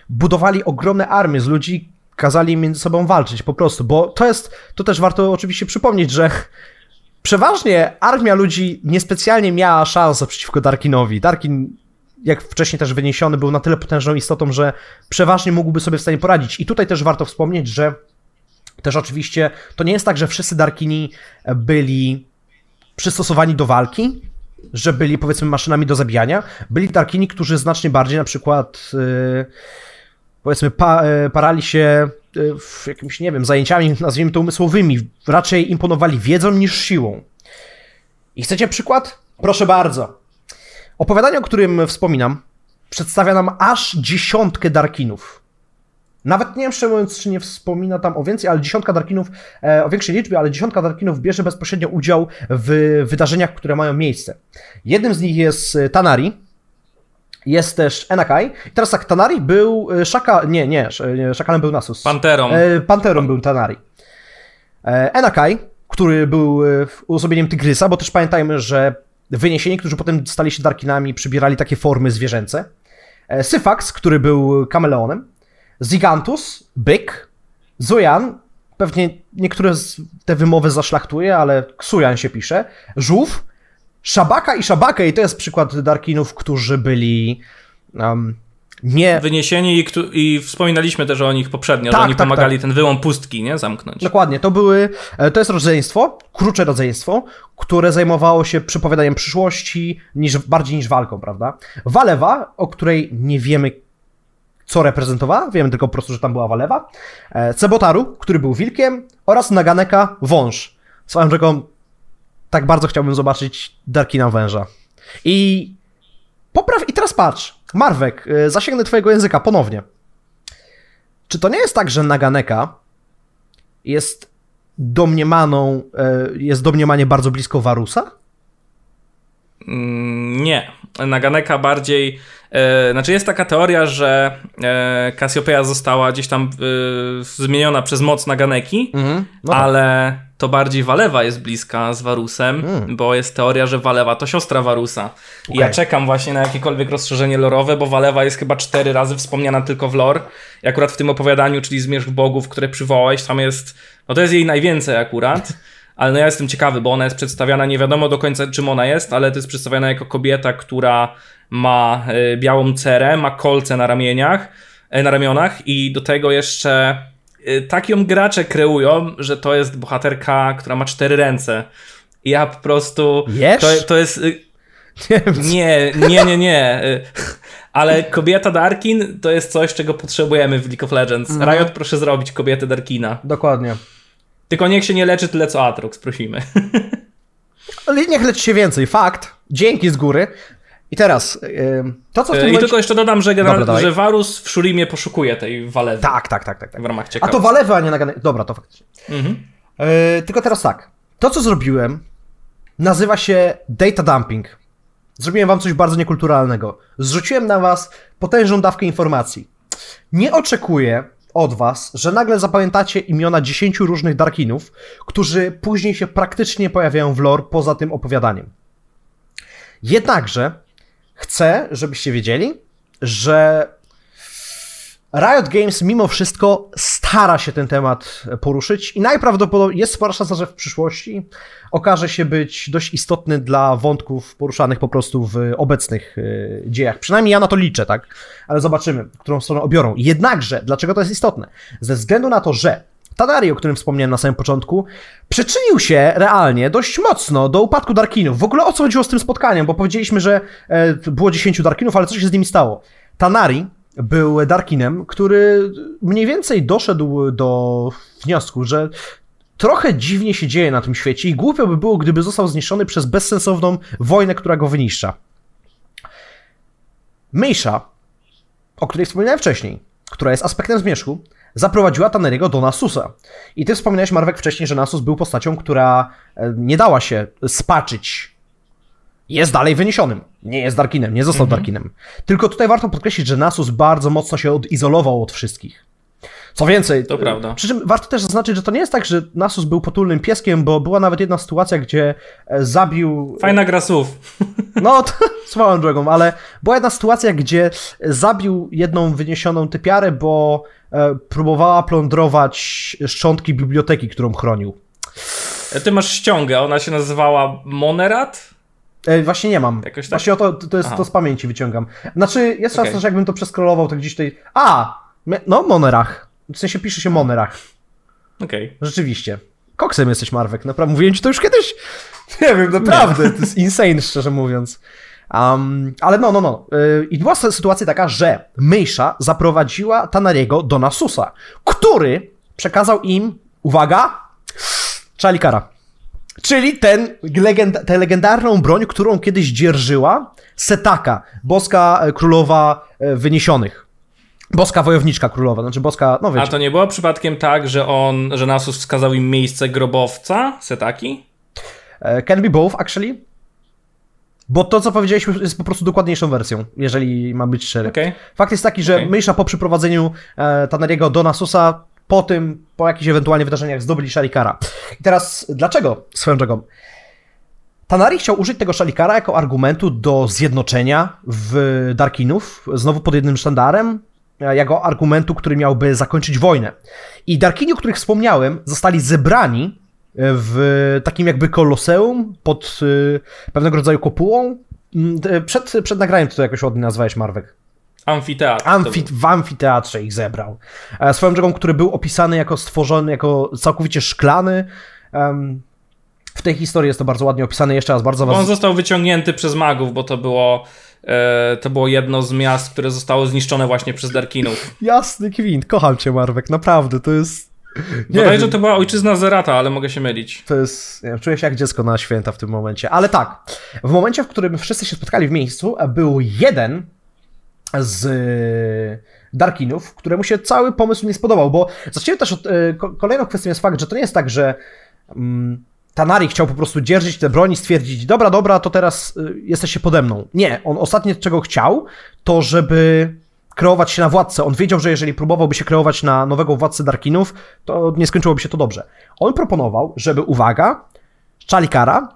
Budowali ogromne armie z ludzi, kazali między sobą walczyć po prostu, bo to jest, to też warto oczywiście przypomnieć, że przeważnie armia ludzi niespecjalnie miała szansę przeciwko Darkinowi. Darkin, jak wcześniej też wyniesiony, był na tyle potężną istotą, że przeważnie mógłby sobie w stanie poradzić. I tutaj też warto wspomnieć, że też oczywiście to nie jest tak, że wszyscy Darkini byli przystosowani do walki, że byli powiedzmy maszynami do zabijania. Byli Darkini, którzy znacznie bardziej na przykład yy, powiedzmy pa, yy, parali się yy, w jakimś, nie wiem, zajęciami, nazwijmy to umysłowymi. Raczej imponowali wiedzą niż siłą. I chcecie przykład? Proszę bardzo. Opowiadanie, o którym wspominam, przedstawia nam aż dziesiątkę Darkinów. Nawet nie wiem, szczerze mówiąc, czy nie wspomina tam o więcej, ale dziesiątka Darkinów, e, o większej liczbie, ale dziesiątka Darkinów bierze bezpośrednio udział w wydarzeniach, które mają miejsce. Jednym z nich jest e, Tanari, jest też Enakai. I teraz tak, Tanari był e, Szaka... Nie, nie, sz- nie, Szakalem był Nasus. Panterą. E, Panterą był Tanari. E, Enakai, który był e, uosobieniem Tygrysa, bo też pamiętajmy, że wyniesieni, którzy potem stali się Darkinami, przybierali takie formy zwierzęce. E, Syfax, który był kameleonem. Zigantus, byk. Zujan, pewnie niektóre z te wymowy zaszlachtuje, ale Ksujan się pisze. Żółw, Szabaka i Szabakę, i to jest przykład Darkinów, którzy byli um, nie Wyniesieni i, i wspominaliśmy też o nich poprzednio, Tak, że oni tak, pomagali ten wyłom pustki, nie? Zamknąć. Dokładnie, to były, e, to jest rodzeństwo, krucze rodzeństwo, które zajmowało się przepowiadaniem przyszłości niż, bardziej niż walką, prawda? Walewa, o której nie wiemy co reprezentowała, wiemy tylko po prostu, że tam była Walewa, e, Cebotaru, który był wilkiem oraz Naganeka, wąż. Swoją drogą, tak bardzo chciałbym zobaczyć Darkina węża. I popraw, i teraz patrz, Marwek, e, zasięgnę twojego języka ponownie. Czy to nie jest tak, że Naganeka jest domniemaną, e, jest domniemanie bardzo blisko Warusa? Mm, Nie. Naganeka bardziej. E, znaczy, jest taka teoria, że e, Cassiopeia została gdzieś tam e, zmieniona przez moc Naganeki, Mhm. No tak. ale to bardziej Walewa jest bliska z Warusem, Mm. bo jest teoria, że Walewa to siostra Warusa. I ja czekam właśnie na jakiekolwiek rozszerzenie lorowe, bo Walewa jest chyba cztery razy wspomniana tylko w lore. I akurat w tym opowiadaniu, czyli Zmierzch Bogów, które przywołałeś, tam jest. No to jest jej najwięcej akurat. Ale no ja jestem ciekawy, bo ona jest przedstawiana, nie wiadomo do końca czym ona jest, ale to jest przedstawiana jako kobieta, która ma y, białą cerę, ma kolce na ramieniach, y, na ramionach i do tego jeszcze tak ją gracze kreują, że to jest bohaterka, która ma cztery ręce. I ja po prostu... Jesz? To, to jest... y, Nie Nie, nie, nie. Y, Ale kobieta Darkin to jest coś, czego potrzebujemy w League of Legends. Riot proszę zrobić kobietę Darkina. Dokładnie. Tylko niech się nie leczy tyle co Atrox, prosimy. Ale niech leci się więcej. Fakt. Dzięki z góry. I teraz, ym, to co w tym I tylko jeszcze dodam, że, general, Dobra, że Varus w Shurimie poszukuje tej walewy. Tak, tak, tak, tak. tak. W ramach A ciekawości. to Walewa, a nie Naganek. Dobra, to faktycznie. Mhm. Yy, tylko teraz tak. To, co zrobiłem, nazywa się data dumping. Zrobiłem wam coś bardzo niekulturalnego. Zrzuciłem na was potężną dawkę informacji. Nie oczekuję od was, że nagle zapamiętacie imiona 10 różnych Darkinów, którzy później się praktycznie pojawiają w lore poza tym opowiadaniem. Jednakże chcę, żebyście wiedzieli, że Riot Games mimo wszystko stara się ten temat poruszyć i najprawdopodobniej jest spora szansa, że w przyszłości okaże się być dość istotny dla wątków poruszanych po prostu w obecnych y, dziejach. Przynajmniej ja na to liczę, tak? Ale zobaczymy, którą stronę obiorą. Jednakże, dlaczego to jest istotne? Ze względu na to, że Tadari, o którym wspomniałem na samym początku, przyczynił się realnie dość mocno do upadku Darkinów. W ogóle o co chodziło z tym spotkaniem? Bo powiedzieliśmy, że e, było 10 Darkinów, ale co się z nimi stało? Tanari był Darkinem, który mniej więcej doszedł do wniosku, że trochę dziwnie się dzieje na tym świecie i głupio by było, gdyby został zniszczony przez bezsensowną wojnę, która go wyniszcza. Mejsza, o której wspominałem wcześniej, która jest aspektem zmierzchu, zaprowadziła Taneriego do Nasusa. I ty wspominałeś, Marwek, wcześniej, że Nasus był postacią, która e, nie dała się spaczyć. Jest dalej wyniesionym. Nie jest Darkinem, nie został Mhm. Darkinem. Tylko tutaj warto podkreślić, że Nasus bardzo mocno się odizolował od wszystkich. Co więcej, To prawda. Przy czym warto też zaznaczyć, że to nie jest tak, że Nasus był potulnym pieskiem, bo była nawet jedna sytuacja, gdzie e, zabił. Fajna gra słów. No, to, swoją drogą, ale była jedna sytuacja, gdzie zabił jedną wyniesioną typiarę, bo e, próbowała plądrować szczątki biblioteki, którą chronił. Ty masz ściągę, ona się nazywała Monerat? E, właśnie nie mam. Jakoś tak? Właśnie o to, to jest Aha. to z pamięci wyciągam. Znaczy, jest szansa, Okej. że jakbym to przeskrolował, to gdzieś tutaj. A! No, Monerach. W sensie pisze się Monerach. Okej. Rzeczywiście. Koksem jesteś, Marwek. Naprawdę, mówiłem ci to już kiedyś. Nie wiem, naprawdę. To jest insane, szczerze mówiąc. Um, ale no, no, no. Yy, I była sy- sytuacja taka, że Mejsza zaprowadziła Tanariego do Nasusa, który przekazał im, uwaga, Chalikara. Czyli ten, legend, tę legendarną broń, którą kiedyś dzierżyła Setaka, boska e, królowa e, wyniesionych. Boska wojowniczka królowa, znaczy boska, no A wiecie. to nie było przypadkiem tak, że on, że Nasus wskazał im miejsce grobowca Setaki? E, Can be both, actually. Bo to, co powiedzieliśmy, jest po prostu dokładniejszą wersją, jeżeli mam być szczery. Okej. Fakt jest taki, że Okej. Mysza po przyprowadzeniu e, Taneriego do Nasusa, po tym, po jakichś ewentualnie wydarzeniach zdobyli Shalikara. I teraz, dlaczego swoją drogą? Tanari chciał użyć tego Shalikara jako argumentu do zjednoczenia w Darkinów, znowu pod jednym sztandarem, e, jako argumentu, który miałby zakończyć wojnę. I Darkini, o których wspomniałem, zostali zebrani w takim jakby koloseum pod y, pewnego rodzaju kopułą. Mm, Przed, przed nagraniem to jakoś ładnie nazwałeś, Marwek. Amfiteatr. Amfi, w amfiteatrze ich zebrał. E, swoją drogą, który był opisany jako stworzony, jako całkowicie szklany. W tej historii jest to bardzo ładnie opisane. Jeszcze raz bardzo was... On został wyciągnięty przez magów, bo to było, e, to było jedno z miast, które zostało zniszczone właśnie przez Darkinów. Jasny kwint, kocham cię Marwek, naprawdę, to jest... Nie Bodajże wiem, to była ojczyzna Zerata, ale mogę się mylić. to jest... Nie czuję się jak dziecko na święta w tym momencie. Ale tak, w momencie, w którym wszyscy się spotkali w miejscu, był jeden z e, Darkinów, któremu się cały pomysł nie spodobał, bo zacznijmy też od... e, ko- Kolejną kwestią jest fakt, że to nie jest tak, że mm, Tanari chciał po prostu dzierżyć te broni, stwierdzić, dobra, dobra, to teraz y, jesteście pode mną. Nie, on ostatnio czego chciał, to żeby kreować się na władcę. On wiedział, że jeżeli próbowałby się kreować na nowego władcę Darkinów, to nie skończyłoby się to dobrze. On proponował, żeby, uwaga, Chalikara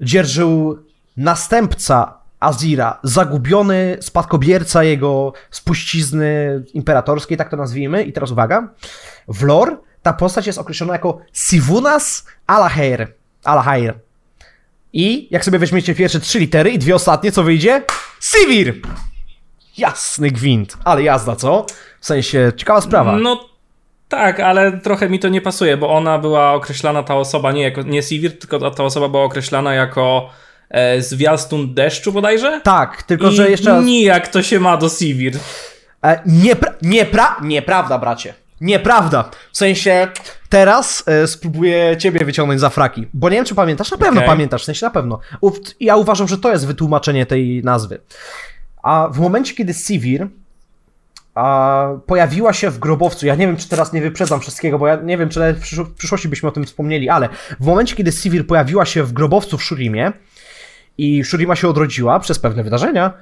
dzierżył następca Azira, zagubiony spadkobierca jego spuścizny imperatorskiej, tak to nazwijmy. I teraz uwaga, w lore ta postać jest określona jako Sivunas Alahair. Alahair. I jak sobie weźmiecie pierwsze trzy litery i dwie ostatnie, co wyjdzie? Sivir! Jasny gwint. Ale jazda, co? W sensie, ciekawa sprawa. No tak, ale trochę mi to nie pasuje, bo ona była określana, ta osoba, nie jako nie Sivir, tylko ta osoba była określana jako e, zwiastun deszczu bodajże? Tak, tylko I że jeszcze raz... nijak to się ma do Sivir. E, niepra- niepra- nieprawda, bracie. Nieprawda. W sensie, teraz e, spróbuję ciebie wyciągnąć za fraki. Bo nie wiem, czy pamiętasz. Na pewno Okej. pamiętasz, w sensie na pewno. U- ja uważam, że to jest wytłumaczenie tej nazwy. A w momencie, kiedy Sivir a, pojawiła się w grobowcu, ja nie wiem, czy teraz nie wyprzedzam wszystkiego, bo ja nie wiem, czy w przysz- w przyszłości byśmy o tym wspomnieli, ale w momencie, kiedy Sivir pojawiła się w grobowcu w Shurimie i Shurima się odrodziła przez pewne wydarzenia,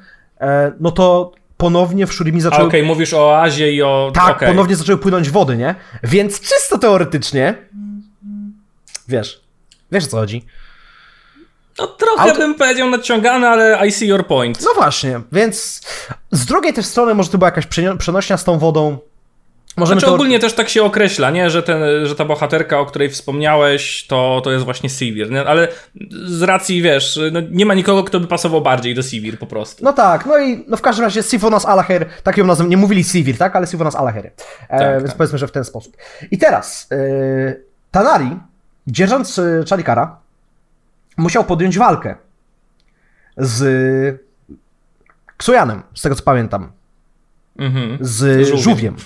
e, no to ponownie w Shurimi zaczęły... okej, mówisz o Oazie i o... Tak, okej. ponownie zaczęły płynąć wody, nie? Więc czysto teoretycznie. Wiesz. Wiesz o co chodzi. No trochę Auto- bym powiedział nadciągany, ale I see your point. No właśnie, więc z drugiej też strony może to była jakaś przenośnia z tą wodą. Możemy Znaczy to... ogólnie też tak się określa, nie? Że, ten, że ta bohaterka, o której wspomniałeś, to, to jest właśnie Sivir, nie? ale z racji, wiesz, no, nie ma nikogo, kto by pasował bardziej do Sivir po prostu. No tak, no i no w każdym razie Sifonas Alaher, tak ją nazywam, nie mówili Sivir, tak, ale Sifonas Alaher. E, Tak, więc tak. powiedzmy, że w ten sposób. I teraz, e, Tanari, dzierżąc e, Chalikara, musiał podjąć walkę z Ksujanem, z tego co pamiętam. Mhm. z Żółwiem. żółwiem.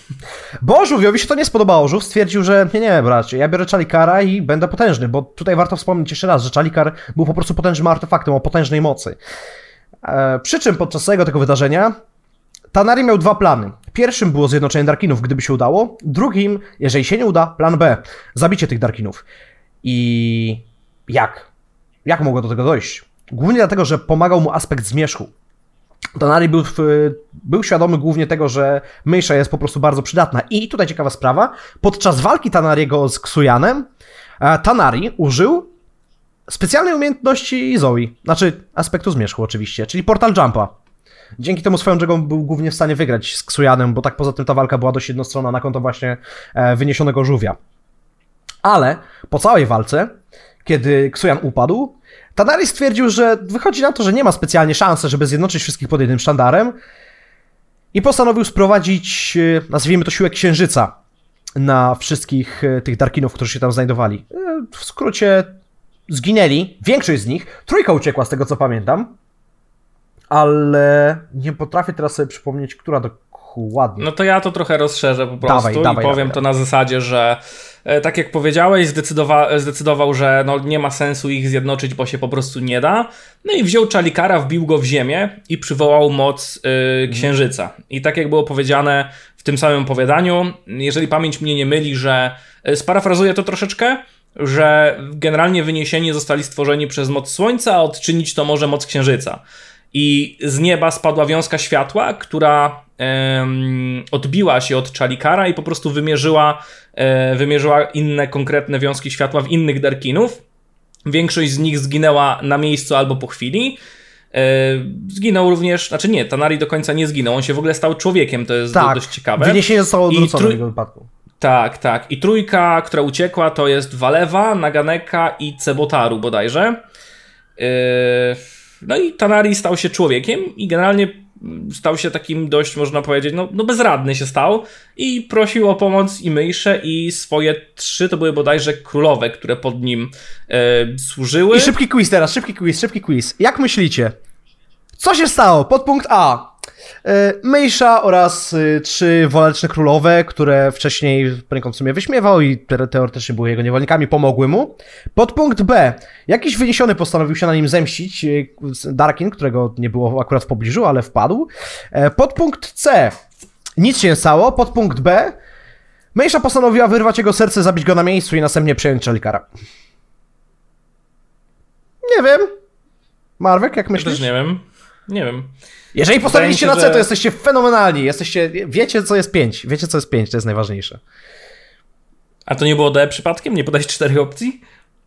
Bo żółwiowi się to nie spodobało. Żółw stwierdził, że nie, nie, bracie, ja biorę Chalikara i będę potężny, bo tutaj warto wspomnieć jeszcze raz, że Chalikar był po prostu potężnym artefaktem o potężnej mocy. E, przy czym podczas całego tego wydarzenia Tanari miał dwa plany. Pierwszym było zjednoczenie Darkinów, gdyby się udało. Drugim, jeżeli się nie uda, plan B. Zabicie tych Darkinów. I jak? Jak mogło do tego dojść? Głównie dlatego, że pomagał mu aspekt zmierzchu. Tanari był, był świadomy głównie tego, że mysza jest po prostu bardzo przydatna. I tutaj ciekawa sprawa. Podczas walki Tanariego z Ksujanem, e, Tanari użył specjalnej umiejętności Zoe. Znaczy, aspektu zmierzchu oczywiście, czyli Portal Jumpa. Dzięki temu swoją drogą był głównie w stanie wygrać z Ksujanem, bo tak poza tym ta walka była dość jednostronna na konto właśnie e, wyniesionego żółwia. Ale po całej walce, kiedy Ksujan upadł, Tanari stwierdził, że wychodzi na to, że nie ma specjalnie szansy, żeby zjednoczyć wszystkich pod jednym sztandarem i postanowił sprowadzić, e, nazwijmy to siłę księżyca na wszystkich e, tych Darkinów, którzy się tam znajdowali. E, W skrócie zginęli, większość z nich, trójka uciekła z tego co pamiętam, ale nie potrafię teraz sobie przypomnieć, która dokładnie. No to ja to trochę rozszerzę po prostu Dawaj, i dawaj, powiem dawaj, to na zasadzie, że e, tak jak powiedziałeś, zdecydowa- zdecydował, że no, nie ma sensu ich zjednoczyć, bo się po prostu nie da. No i wziął Chalikara, wbił go w ziemię i przywołał moc y, księżyca. I tak jak było powiedziane w tym samym opowiadaniu, jeżeli pamięć mnie nie myli, że y, sparafrazuję to troszeczkę, że generalnie wyniesieni zostali stworzeni przez moc słońca, a odczynić to może moc księżyca. I z nieba spadła wiązka światła, która odbiła się od Chalikara i po prostu wymierzyła, e, wymierzyła inne konkretne wiązki światła w innych Darkinów. Większość z nich zginęła na miejscu albo po chwili. E, zginął również, znaczy nie, Tanari do końca nie zginął, on się w ogóle stał człowiekiem, to jest tak, dość ciekawe. wyniesienie zostało odwrócone trój- w jego wypadku. Tak, tak. I trójka, która uciekła, to jest Walewa, Naganeka i Cebotaru bodajże. Yy, No i Tanari stał się człowiekiem i generalnie stał się takim dość, można powiedzieć, no, no bezradny się stał i prosił o pomoc i myjsze i swoje trzy to były bodajże królowe, które pod nim e, służyły. I szybki quiz teraz, szybki quiz, szybki quiz. Jak myślicie? Co się stało? Podpunkt A. Y, Mejsza oraz y, trzy waleczne królowe, które wcześniej poniekąd w sumie wyśmiewał i te- teoretycznie były jego niewolnikami, pomogły mu. Podpunkt B. Jakiś wyniesiony postanowił się na nim zemścić, y, Darkin, którego nie było akurat w pobliżu, ale wpadł. E, Podpunkt C. Nic się stało. Podpunkt B. Mejsza postanowiła wyrwać jego serce, zabić go na miejscu i następnie przejąć Chalikara. Nie wiem. Marwek, jak Ja myślisz? też nie wiem. Nie wiem. Jeżeli postawiliście na C, to jesteście fenomenalni. Jesteście, wiecie, co jest 5. Wiecie, co jest 5, to jest najważniejsze. A to nie było D przypadkiem? Nie podać czterech opcji?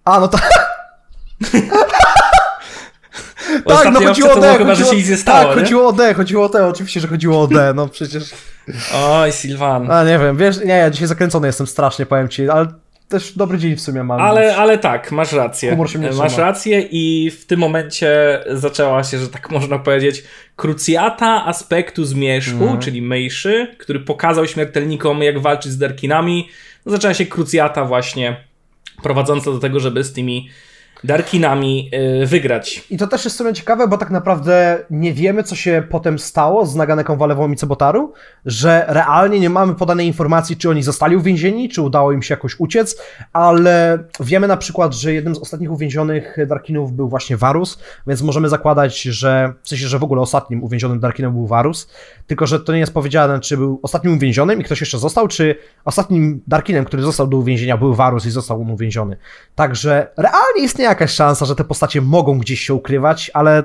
A, no tak. Bo Tak, no chodziło o to D. chyba, że chodziło, się nic nie stało, tak, nie? chodziło o D, chodziło o D, oczywiście, że chodziło o D, no przecież. Oj, Sylwan. A nie wiem, wiesz, nie, ja dzisiaj zakręcony jestem strasznie, powiem ci, ale też dobry dzień w sumie mam. Ale, ale tak, masz rację. Masz rację i w tym momencie zaczęła się, że tak można powiedzieć, krucjata aspektu zmierzchu, Mhm. czyli mejszy, który pokazał śmiertelnikom, jak walczyć z Darkinami. No, zaczęła się krucjata właśnie prowadząca do tego, żeby z tymi Darkinami yy, wygrać. I to też jest w sumie ciekawe, bo tak naprawdę nie wiemy, co się potem stało z Naganeką Walewą i Cebotaru, że realnie nie mamy podanej informacji, czy oni zostali uwięzieni, czy udało im się jakoś uciec, ale wiemy na przykład, że jednym z ostatnich uwięzionych Darkinów był właśnie Varus, więc możemy zakładać, że w sensie, że w ogóle ostatnim uwięzionym Darkinem był Varus, tylko że to nie jest powiedziane, czy był ostatnim uwięzionym i ktoś jeszcze został, czy ostatnim Darkinem, który został do uwięzienia, był Varus i został on uwięziony. Także realnie istnieje jakaś szansa, że te postacie mogą gdzieś się ukrywać, ale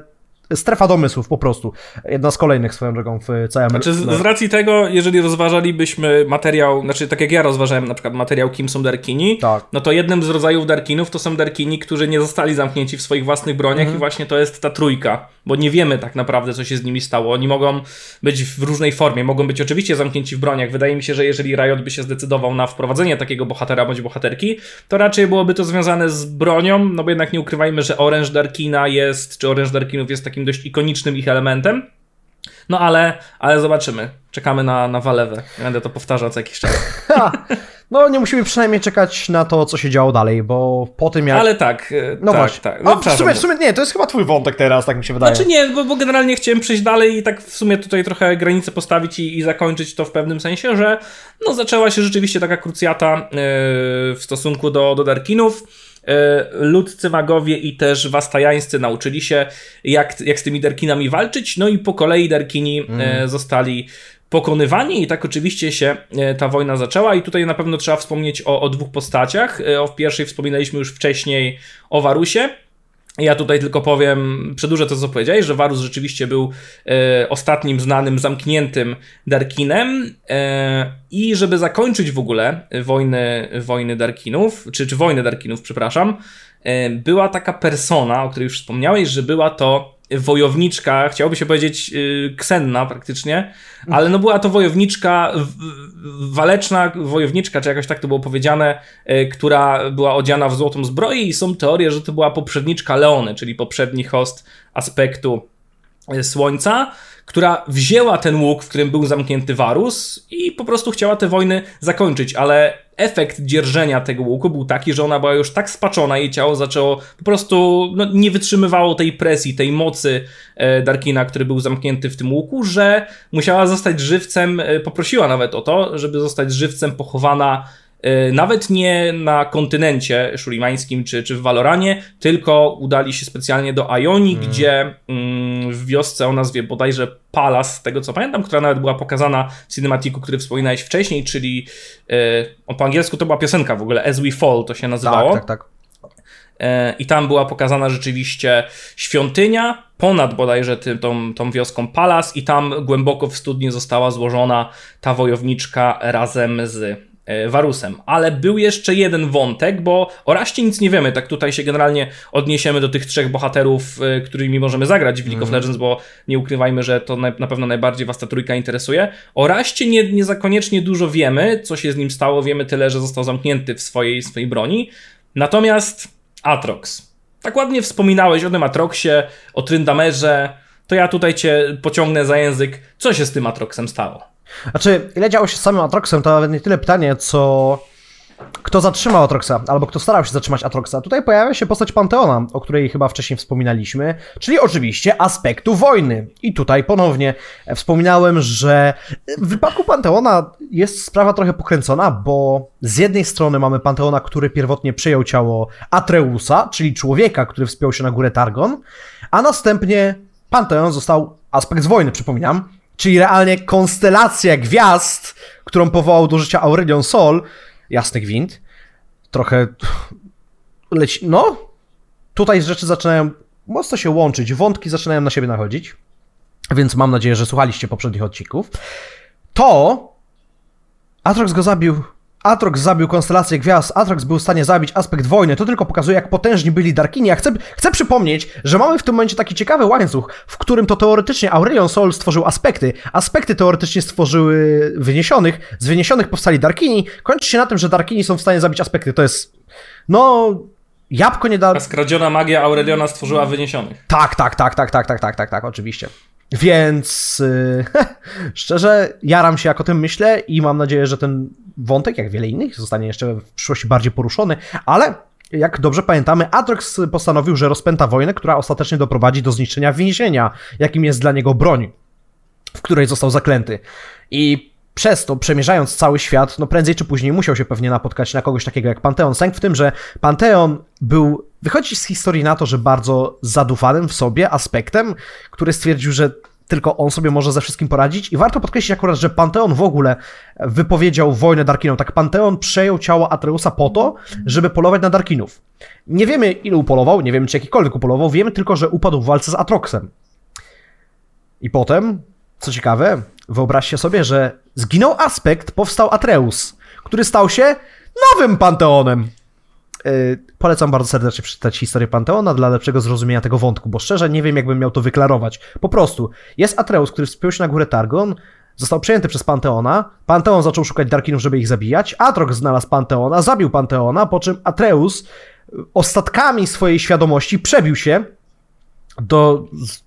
strefa domysłów po prostu. Jedna z kolejnych swoją drogą w całym... Znaczy z, no. z racji tego, jeżeli rozważalibyśmy materiał, znaczy tak jak ja rozważałem na przykład materiał Kim są Darkini, Tak. no to jednym z rodzajów Darkinów to są Darkini, którzy nie zostali zamknięci w swoich własnych broniach Mhm. i właśnie to jest ta trójka, bo nie wiemy tak naprawdę co się z nimi stało. Oni mogą być w różnej formie, mogą być oczywiście zamknięci w broniach. Wydaje mi się, że jeżeli Riot by się zdecydował na wprowadzenie takiego bohatera bądź bohaterki, to raczej byłoby to związane z bronią, no bo jednak nie ukrywajmy, że Orange Darkina jest, czy Orange Darkinów jest takim dość ikonicznym ich elementem. No ale, ale zobaczymy. Czekamy na, na walewę. Będę to powtarzał co jakiś czas. No nie musimy przynajmniej czekać na to, co się działo dalej, bo po tym jak... Ale tak, e, No tak, właśnie. tak. No, w, przepraszam. sumie, w sumie nie, to jest chyba twój wątek teraz, tak mi się wydaje. Znaczy nie, bo, bo generalnie chciałem przejść dalej i tak w sumie tutaj trochę granice postawić i, i zakończyć to w pewnym sensie, że no zaczęła się rzeczywiście taka krucjata yy, w stosunku do, do Darkinów. Yy, Ludcy magowie i też wastajańscy nauczyli się, jak, jak z tymi Darkinami walczyć, no i po kolei Darkini yy, zostali pokonywani i tak oczywiście się e, ta wojna zaczęła i tutaj na pewno trzeba wspomnieć o, o dwóch postaciach. E, O pierwszej wspominaliśmy już wcześniej o Warusie. Ja tutaj tylko powiem, przedłużę to, co powiedziałeś, że Varus rzeczywiście był e, ostatnim znanym, zamkniętym Darkinem e, i żeby zakończyć w ogóle wojny, wojny Darkinów, czy, czy wojnę Darkinów, przepraszam, e, była taka persona, o której już wspomniałeś, że była to wojowniczka, chciałoby się powiedzieć y, ksenna praktycznie, ale no była to wojowniczka, w- waleczna wojowniczka, czy jakoś tak to było powiedziane, y, która była odziana w złotą zbroję i są teorie, że to była poprzedniczka Leony, czyli poprzedni host aspektu y, Słońca, która wzięła ten łuk, w którym był zamknięty Varus i po prostu chciała te wojny zakończyć, ale efekt dzierżenia tego łuku był taki, że ona była już tak spaczona, jej ciało zaczęło po prostu, no, nie wytrzymywało tej presji, tej mocy e, Darkina, który był zamknięty w tym łuku, że musiała zostać żywcem, e, poprosiła nawet o to, żeby zostać żywcem pochowana nawet nie na kontynencie szulimańskim czy, czy w Valoranie, tylko udali się specjalnie do Ioni, gdzie mm, w wiosce o nazwie bodajże Palas, z tego co pamiętam, która nawet była pokazana w cinematiku, który wspominałeś wcześniej, czyli e, o, po angielsku to była piosenka w ogóle, As We Fall to się nazywało. tak, tak, tak. E, I tam była pokazana rzeczywiście świątynia, ponad bodajże tym, tą, tą wioską Palas, i tam głęboko w studni została złożona ta wojowniczka razem z e, Varusem. Ale był jeszcze jeden wątek, bo o Raście nic nie wiemy. Tak tutaj się generalnie odniesiemy do tych trzech bohaterów, e, którymi możemy zagrać w League of Legends, bo nie ukrywajmy, że to na, na pewno najbardziej was ta trójka interesuje. O Raście nie, nie za koniecznie dużo wiemy, co się z nim stało. Wiemy tyle, że został zamknięty w swojej, swojej broni. Natomiast Atrox. Tak ładnie wspominałeś o tym Atroxie, o Tryndamerze, to ja tutaj cię pociągnę za język. Co się z tym Atroxem stało? Znaczy, ile działo się z samym Atroxem, to nawet nie tyle pytanie, co kto zatrzymał Atroxa, albo kto starał się zatrzymać Atroxa. Tutaj pojawia się postać Panteona, o której chyba wcześniej wspominaliśmy, czyli oczywiście aspektu wojny. I tutaj ponownie wspominałem, że w wypadku Panteona jest sprawa trochę pokręcona, bo z jednej strony mamy Panteona, który pierwotnie przyjął ciało Atreusa, czyli człowieka, który wspiął się na górę Targon, a następnie Panteon został aspekt z wojny, przypominam, czyli realnie konstelacja gwiazd, którą powołał do życia Aurelion Sol, jasny gwint, trochę leci, no, tutaj rzeczy zaczynają mocno się łączyć, wątki zaczynają na siebie nachodzić, więc mam nadzieję, że słuchaliście poprzednich odcinków, to Atrox go zabił. Atrox zabił konstelację gwiazd, Atrox był w stanie zabić aspekt wojny, to tylko pokazuje, jak potężni byli Darkini. Ja chcę, chcę przypomnieć, że mamy w tym momencie taki ciekawy łańcuch, w którym to teoretycznie Aurelion Sol stworzył aspekty, aspekty teoretycznie stworzyły wyniesionych, z wyniesionych powstali Darkini, kończy się na tym, że Darkini są w stanie zabić aspekty, to jest, no, jabłko nie da... A skradziona magia Aureliona stworzyła wyniesionych. Tak, tak, tak, tak, tak, tak, tak, tak, tak, oczywiście. Więc yy, szczerze, jaram się jak o tym myślę i mam nadzieję, że ten wątek, jak wiele innych, zostanie jeszcze w przyszłości bardziej poruszony, ale jak dobrze pamiętamy, Atrox postanowił, że rozpęta wojnę, która ostatecznie doprowadzi do zniszczenia więzienia, jakim jest dla niego broń, w której został zaklęty. I przez to, przemierzając cały świat, no prędzej czy później musiał się pewnie napotkać na kogoś takiego jak Panteon. Sęk w tym, że Panteon był, wychodzi z historii na to, że bardzo zadufanym w sobie aspektem, który stwierdził, że tylko on sobie może ze wszystkim poradzić. I warto podkreślić akurat, że Panteon w ogóle wypowiedział wojnę Darkinom. Tak, Panteon przejął ciało Atreusa po to, żeby polować na Darkinów. Nie wiemy, ile upolował, nie wiemy, czy jakikolwiek upolował, wiemy tylko, że upadł w walce z Atroxem. I potem, co ciekawe, wyobraźcie sobie, że zginął Aspekt, powstał Atreus, który stał się nowym Panteonem. Yy, polecam bardzo serdecznie przeczytać historię Panteona dla lepszego zrozumienia tego wątku, bo szczerze nie wiem, jakbym miał to wyklarować. Po prostu, jest Atreus, który wspiął się na górę Targon, został przejęty przez Panteona, Panteon zaczął szukać Darkinów, żeby ich zabijać, Atrok znalazł Panteona, zabił Panteona, po czym Atreus ostatkami swojej świadomości przebił się do,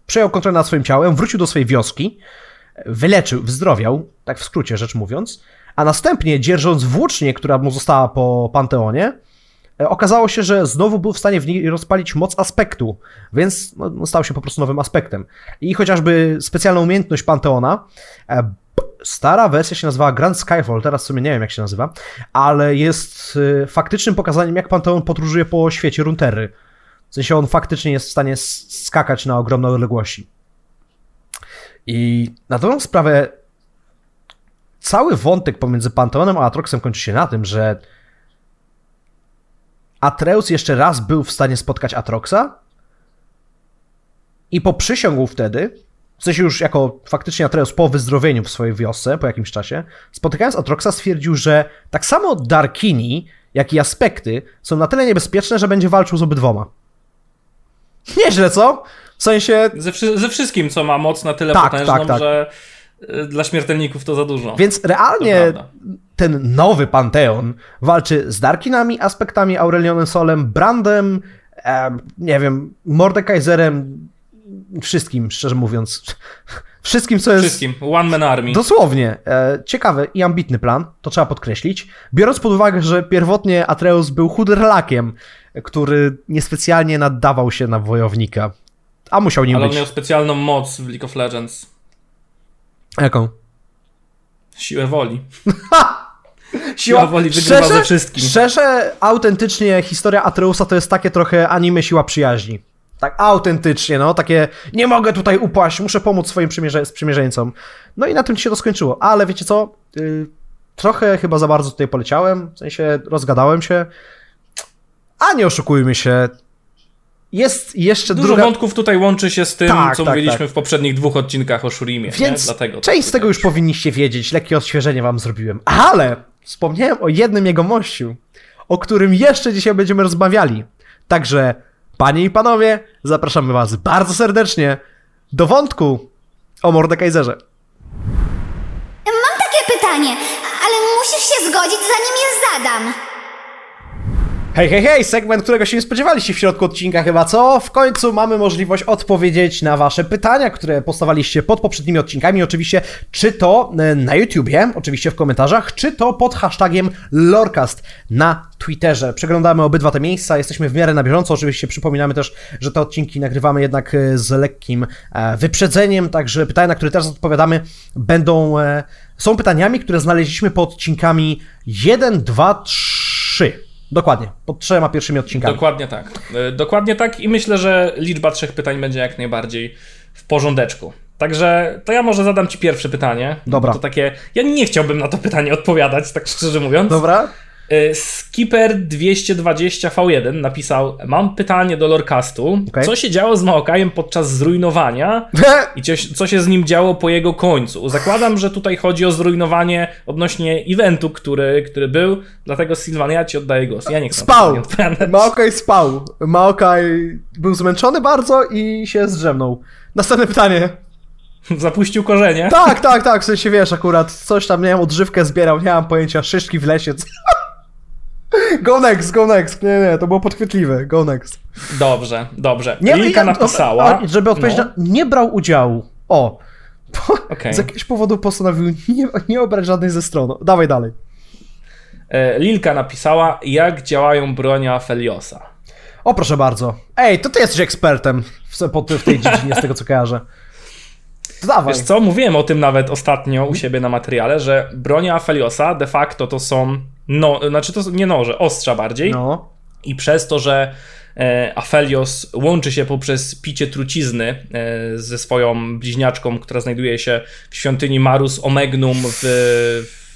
przejął kontrolę nad swoim ciałem, wrócił do swojej wioski, wyleczył, wyzdrowiał, tak w skrócie rzecz mówiąc, a następnie dzierżąc włócznię, która mu została po Panteonie, e, okazało się, że znowu był w stanie w niej rozpalić moc aspektu, więc no, no, stał się po prostu nowym aspektem. I chociażby specjalna umiejętność Panteona, e, stara wersja się nazywała Grand Skyfall, teraz w sumie nie wiem jak się nazywa, ale jest e, faktycznym pokazaniem, jak Panteon podróżuje po świecie Runterry. W sensie on faktycznie jest w stanie skakać na ogromne odległości. I na dobrą sprawę cały wątek pomiędzy Panteonem a Atroxem kończy się na tym, że Atreus jeszcze raz był w stanie spotkać Atroxa i poprzysiągł wtedy, w sensie już jako faktycznie Atreus po wyzdrowieniu w swojej wiosce, po jakimś czasie, spotykając Atroxa stwierdził, że tak samo Darkini, jak i Aspekty są na tyle niebezpieczne, że będzie walczył z obydwoma. Nieźle, co? W sensie Ze, wszy- ze wszystkim, co ma moc na tyle Tak, potężną, tak, tak. że y, dla śmiertelników to za dużo. Więc realnie ten nowy Panteon walczy z Darkinami, aspektami Aurelionem Solem, Brandem, em, nie wiem, Mordekaiserem, wszystkim, szczerze mówiąc. Wszystkim, co jest... Wszystkim. One Man Army. Dosłownie. E, ciekawy i ambitny plan, to trzeba podkreślić. Biorąc pod uwagę, że pierwotnie Atreus był chuderlakiem, który niespecjalnie naddawał się na wojownika. A musiał nim Ale on być. miał specjalną moc w League of Legends. Jaką? Siłę woli. Siła woli wygrywa szczerze, ze wszystkim. Szczerze, autentycznie historia Atreusa to jest takie trochę anime siła przyjaźni. Tak autentycznie, no, takie nie mogę tutaj upaść, muszę pomóc swoim przymierze- sprzymierzeńcom. No i na tym się to skończyło. Ale wiecie co? Yy, trochę chyba za bardzo tutaj poleciałem, w sensie rozgadałem się. A nie oszukujmy się. Jest jeszcze Dużo druga... wątków tutaj łączy się z tym, Tak, co tak, mówiliśmy tak. w poprzednich dwóch odcinkach o Shurimie. Więc nie? Dlatego część z tego już powinniście wiedzieć, lekkie odświeżenie wam zrobiłem. Ale wspomniałem o jednym jego mościu, o którym jeszcze dzisiaj będziemy rozmawiali. Także, panie i panowie, zapraszamy was bardzo serdecznie do wątku o Mordekaiserze. Mam takie pytanie, ale musisz się zgodzić, zanim je zadam. Hej, hej, hej, segment, którego się nie spodziewaliście w środku odcinka chyba, co? W końcu mamy możliwość odpowiedzieć na wasze pytania, które postawaliście pod poprzednimi odcinkami, oczywiście, czy to e, na YouTubie, oczywiście w komentarzach, czy to pod hashtagiem Lorcast na Twitterze. Przeglądamy obydwa te miejsca, jesteśmy w miarę na bieżąco, oczywiście przypominamy też, że te odcinki nagrywamy jednak e, z lekkim e, wyprzedzeniem, także pytania, na które teraz odpowiadamy, będą, są pytaniami, które znaleźliśmy po odcinkami 1, 2, 3. Dokładnie, pod trzema pierwszymi odcinkami. Dokładnie tak. Y, Dokładnie tak i myślę, że liczba trzech pytań będzie jak najbardziej w porządeczku. Także to ja może zadam ci pierwsze pytanie. Dobra. To takie. Ja nie chciałbym na to pytanie odpowiadać, tak szczerze mówiąc. Dobra? Y, Skipper220V1 napisał: Mam pytanie do Lorcastu. Okej. Co się działo z Maokajem podczas zrujnowania i co, się z nim działo po jego końcu? Zakładam, że tutaj chodzi o zrujnowanie odnośnie eventu, który, który był, dlatego Sylwan, ja ci oddaję głos. Ja nie chcę Spał! Maokaj spał. Maokaj był zmęczony bardzo i się zdrzemnął. Następne pytanie. Zapuścił korzenie. Tak, tak, tak, w sensie wiesz, akurat coś tam, wiem, odżywkę zbierał, nie mam pojęcia, szyszki w lesie. Go next, go next. Nie, nie, to było podchwytliwe. Go next. Dobrze, dobrze. Nie, Lilka ja- napisała. a, Żeby odpowiedzieć no, na... Nie brał udziału. O. Okej. Z jakiegoś powodu postanowił nie, nie obrać żadnej ze stron. Dawaj dalej. e, Lilka napisała, jak działają bronia Feliosa. O, proszę bardzo. Ej, to ty jesteś ekspertem w, w tej dziedzinie, z tego co kojarzę. To dawaj. Wiesz co, mówiłem o tym nawet ostatnio u siebie na materiale, że bronia Feliosa de facto to są, no, znaczy to nie noże, ostrza bardziej. No. I przez to, że e, Aphelios łączy się poprzez picie trucizny e, ze swoją bliźniaczką, która znajduje się w świątyni Marus Omegnum w... w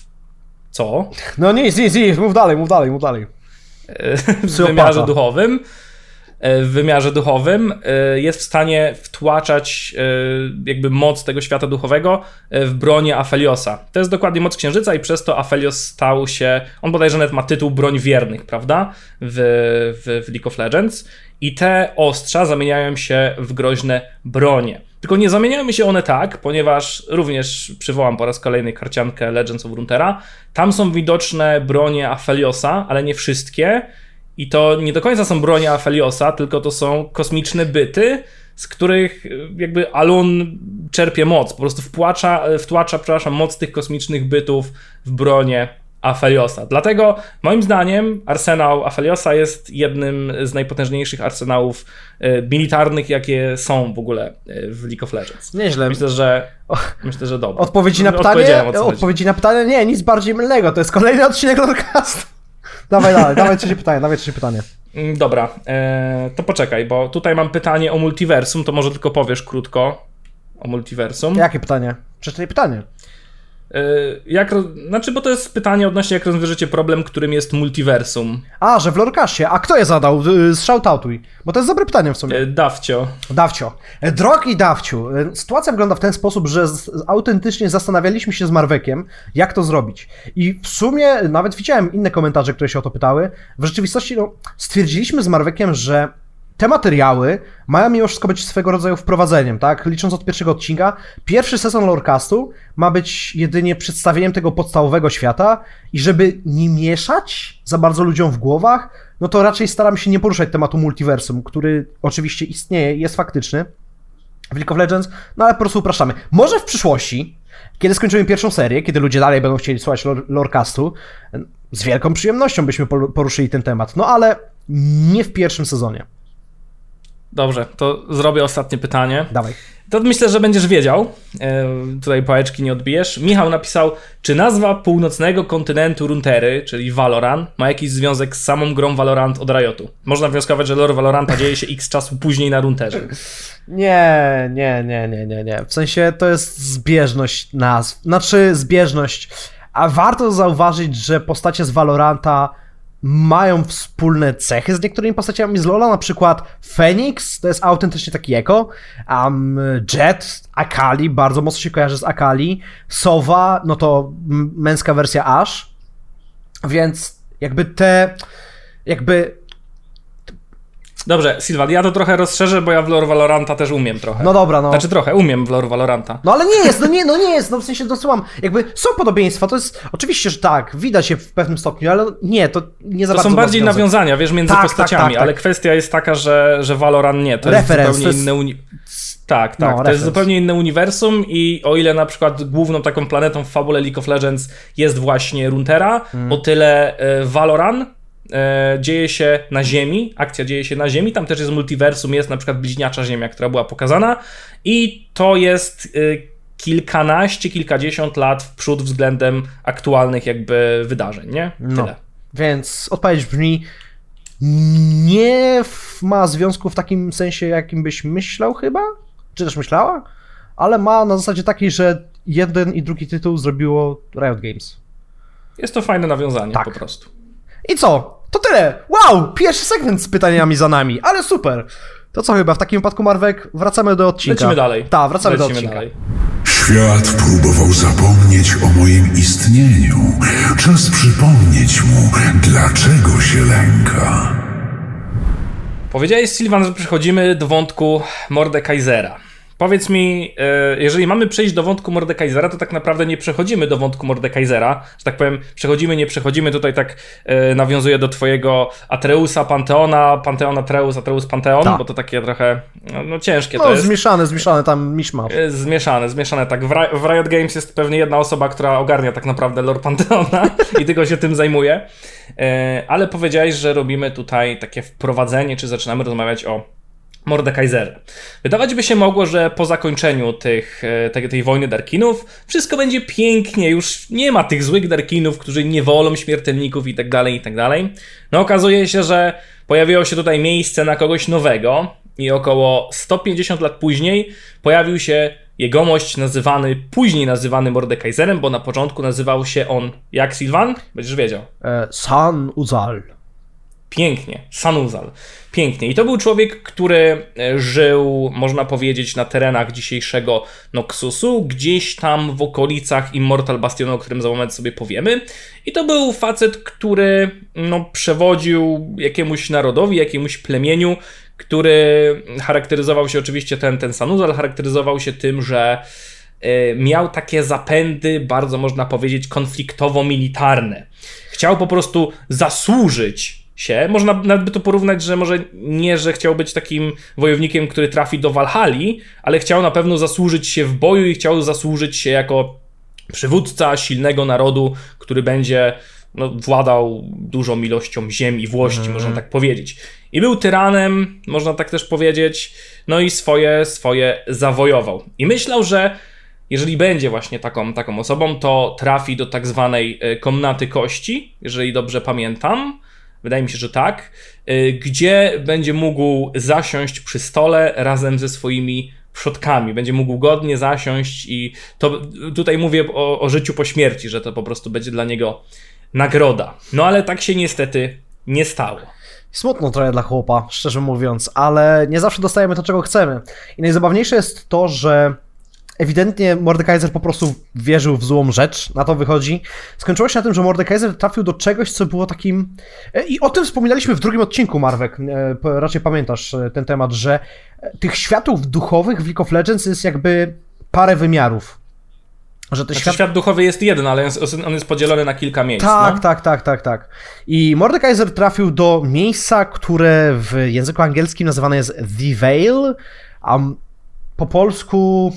co? No nic, nic, nic, mów dalej, mów dalej, mów dalej. E, w wymiarze duchowym. E, w wymiarze duchowym e, jest w stanie wtłaczać e, jakby moc tego świata duchowego w bronię Afeliosa. To jest dokładnie moc księżyca i przez to Aphelios stał się, on bodajże nawet ma tytuł broń wiernych, prawda, w, w, w League of Legends i te ostrza zamieniają się w groźne bronie. Tylko nie zamieniają się one tak, ponieważ również przywołam po raz kolejny karciankę Legends of Runeterra. Tam są widoczne bronie Afeliosa, ale nie wszystkie. I to nie do końca są bronie Afeliosa, tylko to są kosmiczne byty, z których y, jakby Alun czerpie moc. Po prostu wpłacza, wtłacza, przepraszam, moc tych kosmicznych bytów w bronie Afeliosa. Dlatego moim zdaniem arsenał Afeliosa jest jednym z najpotężniejszych arsenałów y, militarnych, jakie są w ogóle w League of Legends. Nieźle. Myślę, że myślę, że dobrze. Odpowiedzi na pytanie? Odpowiedziałem, o co chodzi. Odpowiedzi na pytanie? Nie, nic bardziej mylnego. To jest kolejny odcinek Lorcast. Dawaj dalej, dawaj trzecie pytanie, dawaj trzecie pytanie. Mm, Dobra, e, to poczekaj, bo tutaj mam pytanie o multiversum, to może tylko powiesz krótko o multiversum. Jakie pytanie? Przeczytaj pytanie. E, jak, znaczy, bo to jest pytanie odnośnie jak rozwiążecie problem, którym jest multiversum. A, że w Lorcaście. A kto je zadał? Y, Shoutoutuj. Bo to jest dobre pytanie w sumie. E, Dawcio. Dawcio. E, Drogi Dawciu, sytuacja wygląda w ten sposób, że autentycznie zastanawialiśmy się z Marwekiem, jak to zrobić. I w sumie nawet widziałem inne komentarze, które się o to pytały. W rzeczywistości no, stwierdziliśmy z Marwekiem, że te materiały mają mimo wszystko być swego rodzaju wprowadzeniem, tak? Licząc od pierwszego odcinka, pierwszy sezon Lorecastu ma być jedynie przedstawieniem tego podstawowego świata i żeby nie mieszać za bardzo ludziom w głowach, no to raczej staram się nie poruszać tematu multiversum, który oczywiście istnieje jest faktyczny w League of Legends, no ale po prostu upraszczamy. Może w przyszłości, kiedy skończymy pierwszą serię, kiedy ludzie dalej będą chcieli słuchać lore- Lorecastu, z wielką przyjemnością byśmy poru- poruszyli ten temat, no ale nie w pierwszym sezonie. Dobrze, to zrobię ostatnie pytanie. Dawaj. To myślę, że będziesz wiedział. E, tutaj pałeczki nie odbijesz. Michał napisał, czy nazwa północnego kontynentu Runtery, czyli Valorant, ma jakiś związek z samą grą Valorant od Riotu? Można wnioskować, że lore Valoranta dzieje się x czasu później na Runterze. Nie, nie, nie, nie, nie, nie. W sensie to jest zbieżność nazw. Znaczy zbieżność. A warto zauważyć, że postacie z Valoranta mają wspólne cechy z niektórymi postaciami. Z Lola, na przykład Phoenix, to jest autentycznie taki eko, um, Jet, Akali, bardzo mocno się kojarzy z Akali, Sowa, no to męska wersja Ash, więc jakby te, jakby Dobrze, Silvan, ja to trochę rozszerzę, bo ja w lore Valoranta też umiem trochę. No dobra, no. Znaczy trochę, umiem w lore Valoranta. No ale nie jest, no nie, no nie jest, no w sensie dosyłam, jakby są podobieństwa, to jest, oczywiście, że tak, widać je w pewnym stopniu, ale nie, to nie za To są bardziej nawiązania, wiesz, między Tak, tak, postaciami, tak, tak. ale kwestia jest taka, że, że Valorant nie, to Referenc, jest to zupełnie jest- inne uni... Tak, tak, No, to jest zupełnie inne uniwersum i o ile na przykład główną taką planetą w fabule League of Legends jest właśnie Runeterra, Mm. o tyle e, Valorant e, dzieje się na Ziemi, akcja dzieje się na Ziemi, tam też jest multiversum, jest na przykład bliźniacza Ziemia, która była pokazana i to jest e, kilkanaście, kilkadziesiąt lat w przód względem aktualnych jakby wydarzeń, nie? No. Tyle. Więc odpowiedź brzmi, nie ma związku w takim sensie, jakim byś myślał chyba, czy też myślała, ale ma na zasadzie takiej, że jeden i drugi tytuł zrobiło Riot Games. Jest to fajne nawiązanie Tak. po prostu. I co? To tyle! Wow! Pierwszy segment z pytaniami za nami, ale super! To co chyba, w takim wypadku Marwek, wracamy do odcinka. Lecimy dalej. Tak, wracamy do Lecimy odcinka. dalej. Świat próbował zapomnieć o moim istnieniu. Czas przypomnieć mu, dlaczego się lęka. Powiedziałeś, Sylwan, że przechodzimy do wątku Mordekaisera. Powiedz mi, e, jeżeli mamy przejść do wątku Mordekaisera, to tak naprawdę nie przechodzimy do wątku Mordekaisera, że tak powiem, przechodzimy, nie przechodzimy, tutaj tak e, nawiązuję do twojego Atreusa, Panteona, Panteon Atreus, Atreus Panteon, Tak. bo to takie trochę, no, no ciężkie to No, jest. zmieszane, zmieszane, tam miszmasz. E, Zmieszane, zmieszane. Tak, w, Ri- w Riot Games jest pewnie jedna osoba, która ogarnia tak naprawdę lore Panteona i tylko się tym zajmuje. Ale powiedziałeś, że robimy tutaj takie wprowadzenie, czy zaczynamy rozmawiać o Mordekaiserze. Wydawać by się mogło, że po zakończeniu tych, e, tej, tej wojny Darkinów wszystko będzie pięknie, już nie ma tych złych Darkinów, którzy nie wolą śmiertelników i tak dalej, i tak. No okazuje się, że pojawiło się tutaj miejsce na kogoś nowego i około 150 lat później pojawił się jegomość nazywany, później nazywany Mordekaiserem, bo na początku nazywał się on jak Sylvan? Będziesz wiedział. E, San Uzal. Pięknie, Sanuzal. Pięknie. I to był człowiek, który e, żył, można powiedzieć, na terenach dzisiejszego Noxusu, gdzieś tam w okolicach Immortal Bastionu, o którym za moment sobie powiemy. I to był facet, który no, przewodził jakiemuś narodowi, jakiemuś plemieniu, który charakteryzował się oczywiście, ten, ten Sanuzal charakteryzował się tym, że e, miał takie zapędy, bardzo można powiedzieć, konfliktowo-militarne. Chciał po prostu zasłużyć się. Można nawet by to porównać, że może nie, że chciał być takim wojownikiem, który trafi do Walhali, ale chciał na pewno zasłużyć się w boju i chciał zasłużyć się jako przywódca silnego narodu, który będzie no, władał dużą ilością ziem i włości, Mhm. można tak powiedzieć. I był tyranem, można tak też powiedzieć, no i swoje, swoje zawojował. I myślał, że jeżeli będzie właśnie taką, taką osobą, to trafi do tak zwanej e, komnaty kości, jeżeli dobrze pamiętam. Wydaje mi się, że tak. e, Gdzie będzie mógł zasiąść przy stole razem ze swoimi przodkami. Będzie mógł godnie zasiąść i to tutaj mówię o, o życiu po śmierci, że to po prostu będzie dla niego nagroda. No ale tak się niestety nie stało. Smutno trochę dla chłopa, szczerze mówiąc, ale nie zawsze dostajemy to, czego chcemy. I najzabawniejsze jest to, że ewidentnie Mordekaiser po prostu wierzył w złą rzecz, na to wychodzi. Skończyło się na tym, że Mordekaiser trafił do czegoś, co było takim... e, I o tym wspominaliśmy w drugim odcinku, Marwek, e, raczej pamiętasz e, ten temat, że tych światów duchowych w League of Legends jest jakby parę wymiarów. Że Znaczy, świat... świat duchowy jest jeden, ale on jest podzielony na kilka miejsc. Tak, no. tak, tak, tak, tak. I Mordekaiser trafił do miejsca, które w języku angielskim nazywane jest The Veil, a po polsku,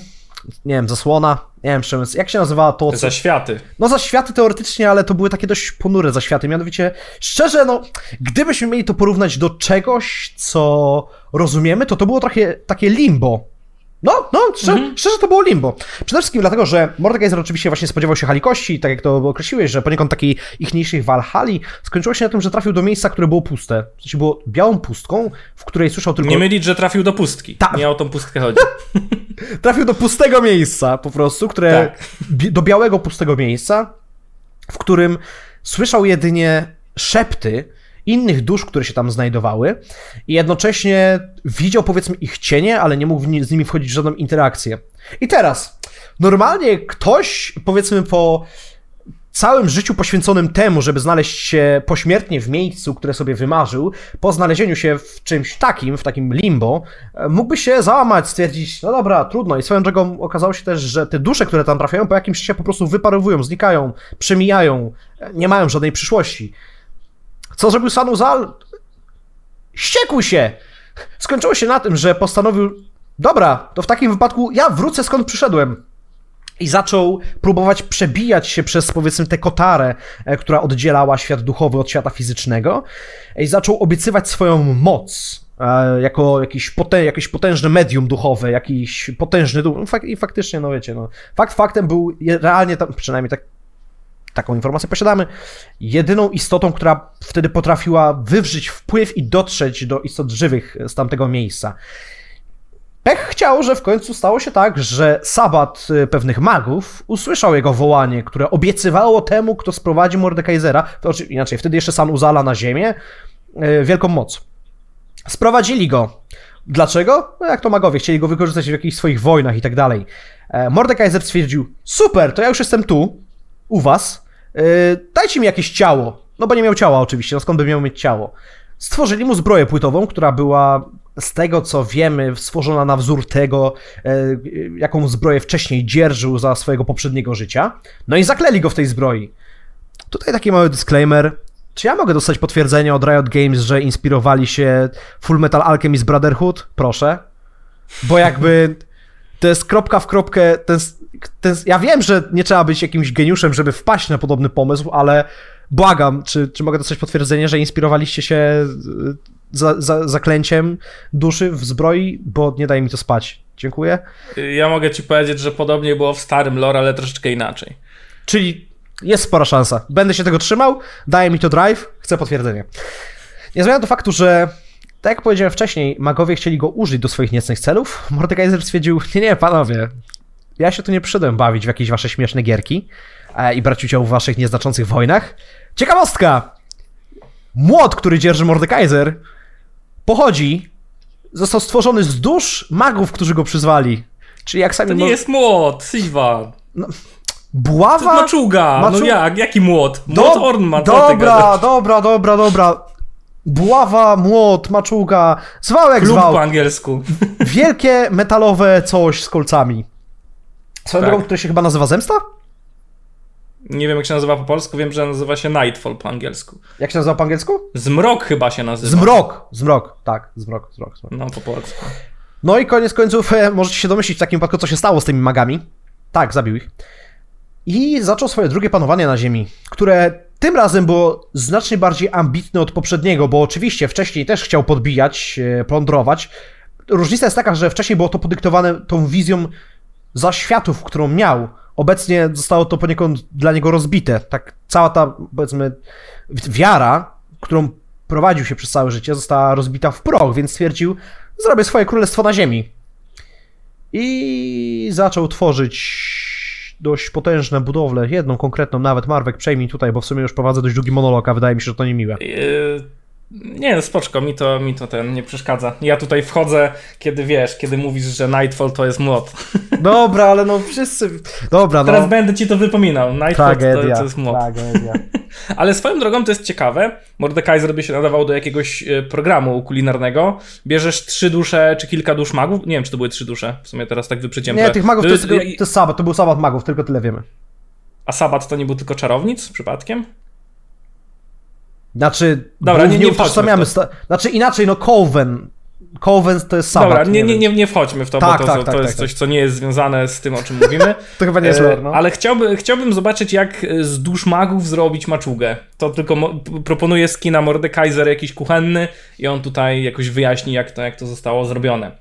nie wiem, zasłona, nie wiem, czym jak się nazywa to, co... Za światy. No zaświaty teoretycznie, ale to były takie dość ponure zaświaty. Mianowicie, szczerze, no, gdybyśmy mieli to porównać do czegoś, co rozumiemy, to to było trochę takie limbo. No, no, szczerze, szczerze to było limbo. Przede wszystkim dlatego, że Mordekaiser oczywiście właśnie spodziewał się halikości, tak jak to określiłeś, że poniekąd takiej ichniejszych Walhali, skończyło się na tym, że trafił do miejsca, które było puste. W sensie było białą pustką, w której słyszał tylko... Nie mylić, że trafił do pustki. Tak. Nie o tą pustkę chodzi. Trafił do pustego miejsca po prostu, które. Tak. Do białego pustego miejsca, w którym słyszał jedynie szepty innych dusz, które się tam znajdowały, i jednocześnie widział powiedzmy ich cienie, ale nie mógł z nimi wchodzić w żadną interakcję. I teraz, normalnie ktoś, powiedzmy po całym życiu poświęconym temu, żeby znaleźć się pośmiertnie w miejscu, które sobie wymarzył, po znalezieniu się w czymś takim, w takim limbo, e, mógłby się załamać, stwierdzić, no dobra, trudno. I swoją drogą okazało się też, że te dusze, które tam trafiają, po jakimś czasie po prostu wyparowują, znikają, przemijają, e, nie mają żadnej przyszłości. Co zrobił Sanuzal? Ściekł się! Skończyło się na tym, że postanowił, dobra, to w takim wypadku ja wrócę skąd przyszedłem i zaczął próbować przebijać się przez powiedzmy tę kotarę, e, która oddzielała świat duchowy od świata fizycznego i zaczął obiecywać swoją moc e, jako jakiś potę, jakieś potężne medium duchowe, jakiś potężny duch. No, I faktycznie, no wiecie, no, fakt faktem był realnie tam, przynajmniej tak taką informację posiadamy, jedyną istotą, która wtedy potrafiła wywrzeć wpływ i dotrzeć do istot żywych z tamtego miejsca. Pech chciał, że w końcu stało się tak, że sabat y, pewnych magów usłyszał jego wołanie, które obiecywało temu, kto sprowadzi Mordekaisera, to inaczej, wtedy jeszcze San Uzala na ziemię, y, wielką moc. Sprowadzili go. Dlaczego? No jak to magowie, chcieli go wykorzystać w jakichś swoich wojnach i tak dalej. E, Mordekaiser stwierdził, super, to ja już jestem tu, u was, yy, dajcie mi jakieś ciało. No bo nie miał ciała oczywiście, no skąd by miał mieć ciało? Stworzyli mu zbroję płytową, która była z tego co wiemy stworzona na wzór tego, yy, jaką zbroję wcześniej dzierżył za swojego poprzedniego życia. No i zakleli go w tej zbroi. Tutaj taki mały disclaimer. Czy ja mogę dostać potwierdzenie od Riot Games, że inspirowali się Full Metal Alchemist Brotherhood? Proszę. Bo jakby to jest kropka w kropkę. Ten, ten, ja wiem, że nie trzeba być jakimś geniuszem, żeby wpaść na podobny pomysł, ale błagam, czy, czy mogę dostać potwierdzenie, że inspirowaliście się y, za, za, zaklęciem duszy w zbroi, bo nie daje mi to spać. Dziękuję. Ja mogę ci powiedzieć, że podobnie było w starym lore, ale troszeczkę inaczej. Czyli jest spora szansa. Będę się tego trzymał, daje mi to drive, chcę potwierdzenie. Nie zmienia to faktu, że tak jak powiedziałem wcześniej, magowie chcieli go użyć do swoich niecnych celów. Mordekaiser stwierdził, nie, nie, panowie, ja się tu nie przyszedłem bawić w jakieś wasze śmieszne gierki e, i brać udział w waszych nieznaczących wojnach. Ciekawostka! młot, który dzierży Mordekaiser, pochodzi, został stworzony z dusz magów, którzy go przyzwali. Czyli jak sami To nie jest młot, Siwa. To buława? jest maczuga. Maczu- No jak? Jaki młot? Do- Młot Orn ma co ty Dobra, dobra, dobra, dobra. Buława, młot, maczuga, zwał jak Klub zwał. po angielsku. Wielkie metalowe coś z kolcami. Swoją Tak. drogą, które się chyba nazywa Zemsta? Nie wiem jak się nazywa po polsku, wiem, że nazywa się Nightfall po angielsku. Jak się nazywa po angielsku? Zmrok chyba się nazywa. Zmrok. Zmrok, tak, zmrok, zmrok, zmrok. No po polsku. No i koniec końców e, możecie się domyślić w takim wypadku, co się stało z tymi magami. Tak, zabił ich. I zaczął swoje drugie panowanie na Ziemi, które tym razem było znacznie bardziej ambitne od poprzedniego, bo oczywiście wcześniej też chciał podbijać, e, plądrować. Różnica jest taka, że wcześniej było to podyktowane tą wizją zaświatów, którą miał. Obecnie zostało to poniekąd dla niego rozbite. Tak cała ta, powiedzmy, wiara, którą prowadził się przez całe życie, została rozbita w proch, więc stwierdził, zrobię swoje królestwo na ziemi. I zaczął tworzyć dość potężne budowle, jedną konkretną nawet, Marwek przejmij tutaj, bo w sumie już prowadzę dość długi monolog, a wydaje mi się, że to niemiłe. Yy, nie, no spoczko, mi to, mi to ten nie przeszkadza. Ja tutaj wchodzę, kiedy wiesz, kiedy mówisz, że Nightfall to jest młot. Dobra, ale no wszyscy... Dobra, no... Teraz będę ci to wypominał. Nightfall to, Tragedia, to jest młot. tragedia. Ale swoją drogą to jest ciekawe. Mordekaiser by się nadawał do jakiegoś e, programu kulinarnego. Bierzesz trzy dusze, czy kilka dusz magów. Nie wiem, czy to były trzy dusze. W sumie teraz tak wyprzedziłem. Nie, tych magów to jest, to jest sabat, to był sabat magów, tylko tyle wiemy. A Sabat to nie był tylko czarownic przypadkiem? Znaczy, Dobra, nie- nie utożsamiamy sta- Znaczy inaczej, no Coven. Coven to jest sabat. Dobra, nie, nie, nie, nie wchodźmy w to, Tak, bo to, tak, to, tak, to tak, jest tak. coś, co nie jest związane z tym, o czym mówimy. To chyba nie jest E, lore, no. Ale chciałby, chciałbym zobaczyć, jak e, z dusz magów zrobić maczugę. To tylko mo- proponuję skina Mordekaiser jakiś kuchenny i on tutaj jakoś wyjaśni, jak to, jak to zostało zrobione.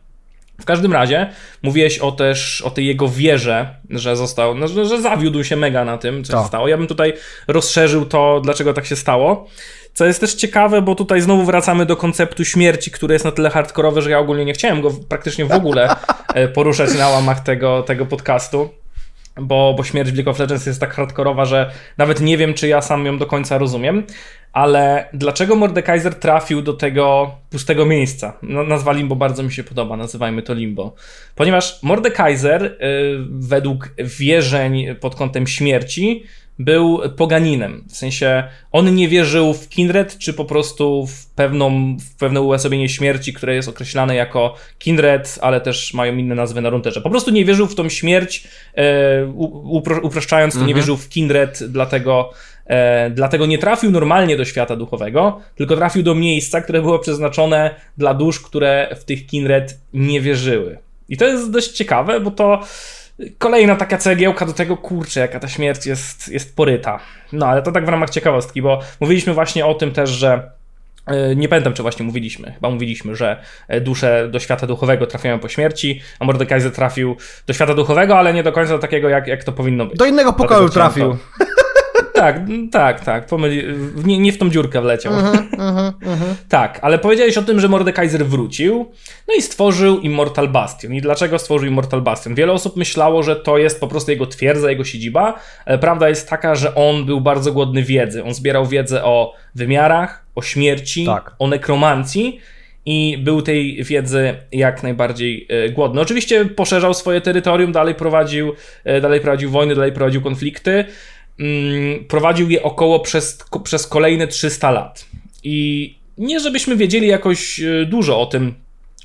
W każdym razie mówiłeś o też o tej jego wierze, że został, no, że, że zawiódł się mega na tym, co Tak. się stało. Ja bym tutaj rozszerzył to, dlaczego tak się stało. Co jest też ciekawe, bo tutaj znowu wracamy do konceptu śmierci, który jest na tyle hardkorowy, że ja ogólnie nie chciałem go praktycznie w ogóle e, poruszać na łamach tego, tego podcastu. Bo, bo śmierć w League of Legends jest tak hardkorowa, że nawet nie wiem, czy ja sam ją do końca rozumiem. Ale dlaczego Mordekaiser trafił do tego pustego miejsca? No, nazwa Limbo bardzo mi się podoba, nazywajmy to Limbo. Ponieważ Mordekaiser, y, według wierzeń pod kątem śmierci, był poganinem. W sensie on nie wierzył w Kindred, czy po prostu w, pewną, w pewne uosobienie śmierci, które jest określane jako Kindred, ale też mają inne nazwy na runterze. Po prostu nie wierzył w tą śmierć, e, upro, upraszczając to, nie wierzył w Kindred, dlatego, e, dlatego nie trafił normalnie do świata duchowego, tylko trafił do miejsca, które było przeznaczone dla dusz, które w tych Kindred nie wierzyły. I to jest dość ciekawe, bo to kolejna taka cegiełka do tego, kurczę, jaka ta śmierć jest, jest poryta. No, ale to tak w ramach ciekawostki, bo mówiliśmy właśnie o tym też, że e, nie pamiętam, czy właśnie mówiliśmy. Chyba mówiliśmy, że e, dusze do świata duchowego trafiają po śmierci, a Mordekaiser trafił do świata duchowego, ale nie do końca do takiego, jak, jak to powinno być. Do innego pokoju trafił. To... Tak, tak, tak. Pomyli... Nie, nie w tą dziurkę wleciał. Mhm, Tak, ale powiedziałeś o tym, że Mordekaiser wrócił, no i stworzył Immortal Bastion. I dlaczego stworzył Immortal Bastion? Wiele osób myślało, że to jest po prostu jego twierdza, jego siedziba, ale prawda jest taka, że on był bardzo głodny wiedzy. On zbierał wiedzę o wymiarach, o śmierci, Tak. o nekromancji i był tej wiedzy jak najbardziej e, głodny. Oczywiście poszerzał swoje terytorium, dalej prowadził, e, dalej prowadził wojny, dalej prowadził konflikty. Mm, prowadził je około przez, przez kolejne 300 lat. I nie żebyśmy wiedzieli jakoś e, dużo o tym,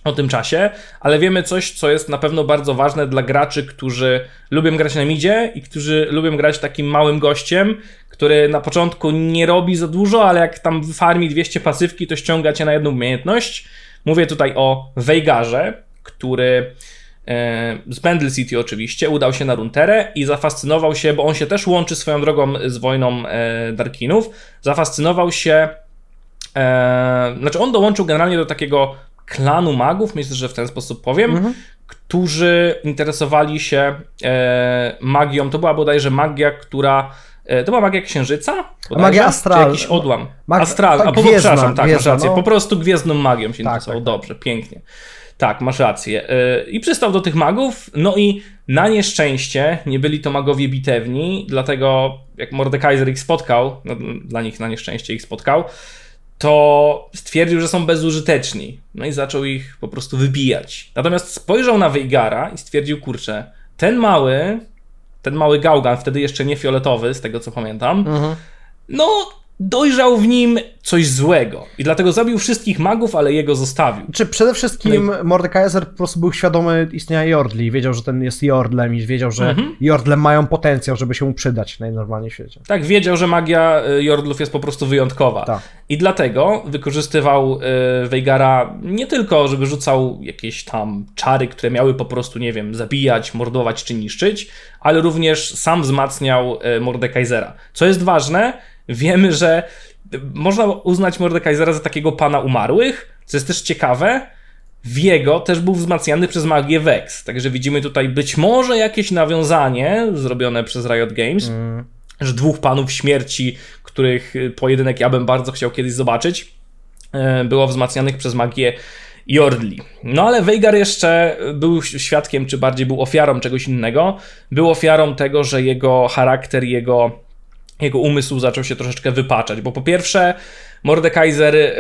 o tym czasie, ale wiemy coś, co jest na pewno bardzo ważne dla graczy, którzy lubią grać na midzie i którzy lubią grać takim małym gościem, który na początku nie robi za dużo, ale jak tam farmi 200 pasywki, to ściąga cię na jedną umiejętność. Mówię tutaj o Veigarze, który z Pendle City oczywiście udał się na Runterę i zafascynował się, bo on się też łączy swoją drogą z wojną e, Darkinów, zafascynował się E, znaczy on dołączył generalnie do takiego klanu magów, myślę, że w ten sposób powiem, którzy interesowali się e, magią. To była bodajże magia, która. E, to była magia księżyca? Bodajże? magia astral. Czy jakiś odłam. Mag- astral. tak, A po, przepraszam, tak, masz gwiezdna, rację. no. Po prostu gwiezdną magią się Tak, interesował. tak, tak. Dobrze, pięknie. Tak, masz rację. E, I przystał do tych magów, no i na nieszczęście nie byli to magowie bitewni, dlatego jak Mordekaiser ich spotkał, no, dla nich na nieszczęście ich spotkał, to stwierdził, że są bezużyteczni. No i zaczął ich po prostu wybijać. Natomiast spojrzał na Weigara i stwierdził, kurczę, ten mały, ten mały gałgan, wtedy jeszcze nie fioletowy, z tego co pamiętam, no dojrzał w nim coś złego. I dlatego zabił wszystkich magów, ale jego zostawił. Czy przede wszystkim No Mordekaiser po prostu był świadomy istnienia Jordli, wiedział, że ten jest Jordlem i wiedział, że Mhm. Jordle mają potencjał, żeby się mu przydać najnormalniej w świecie. Tak, wiedział, że magia y, Jordlów jest po prostu wyjątkowa. Tak. I dlatego wykorzystywał y, Weigara nie tylko, żeby rzucał jakieś tam czary, które miały po prostu, nie wiem, zabijać, mordować czy niszczyć, ale również sam wzmacniał y, Mordekaisera. Co jest ważne, wiemy, że można uznać Mordekaisera za takiego pana umarłych, co jest też ciekawe, w jego też był wzmacniany przez magię Vex. Także widzimy tutaj być może jakieś nawiązanie zrobione przez Riot Games, że dwóch panów śmierci, których pojedynek ja bym bardzo chciał kiedyś zobaczyć, y, było wzmacnianych przez magię Jordli. No ale Veigar jeszcze był świadkiem, czy bardziej był ofiarą czegoś innego. Był ofiarą tego, że jego charakter, jego, jego umysł zaczął się troszeczkę wypaczać, bo po pierwsze Mordekaiser y,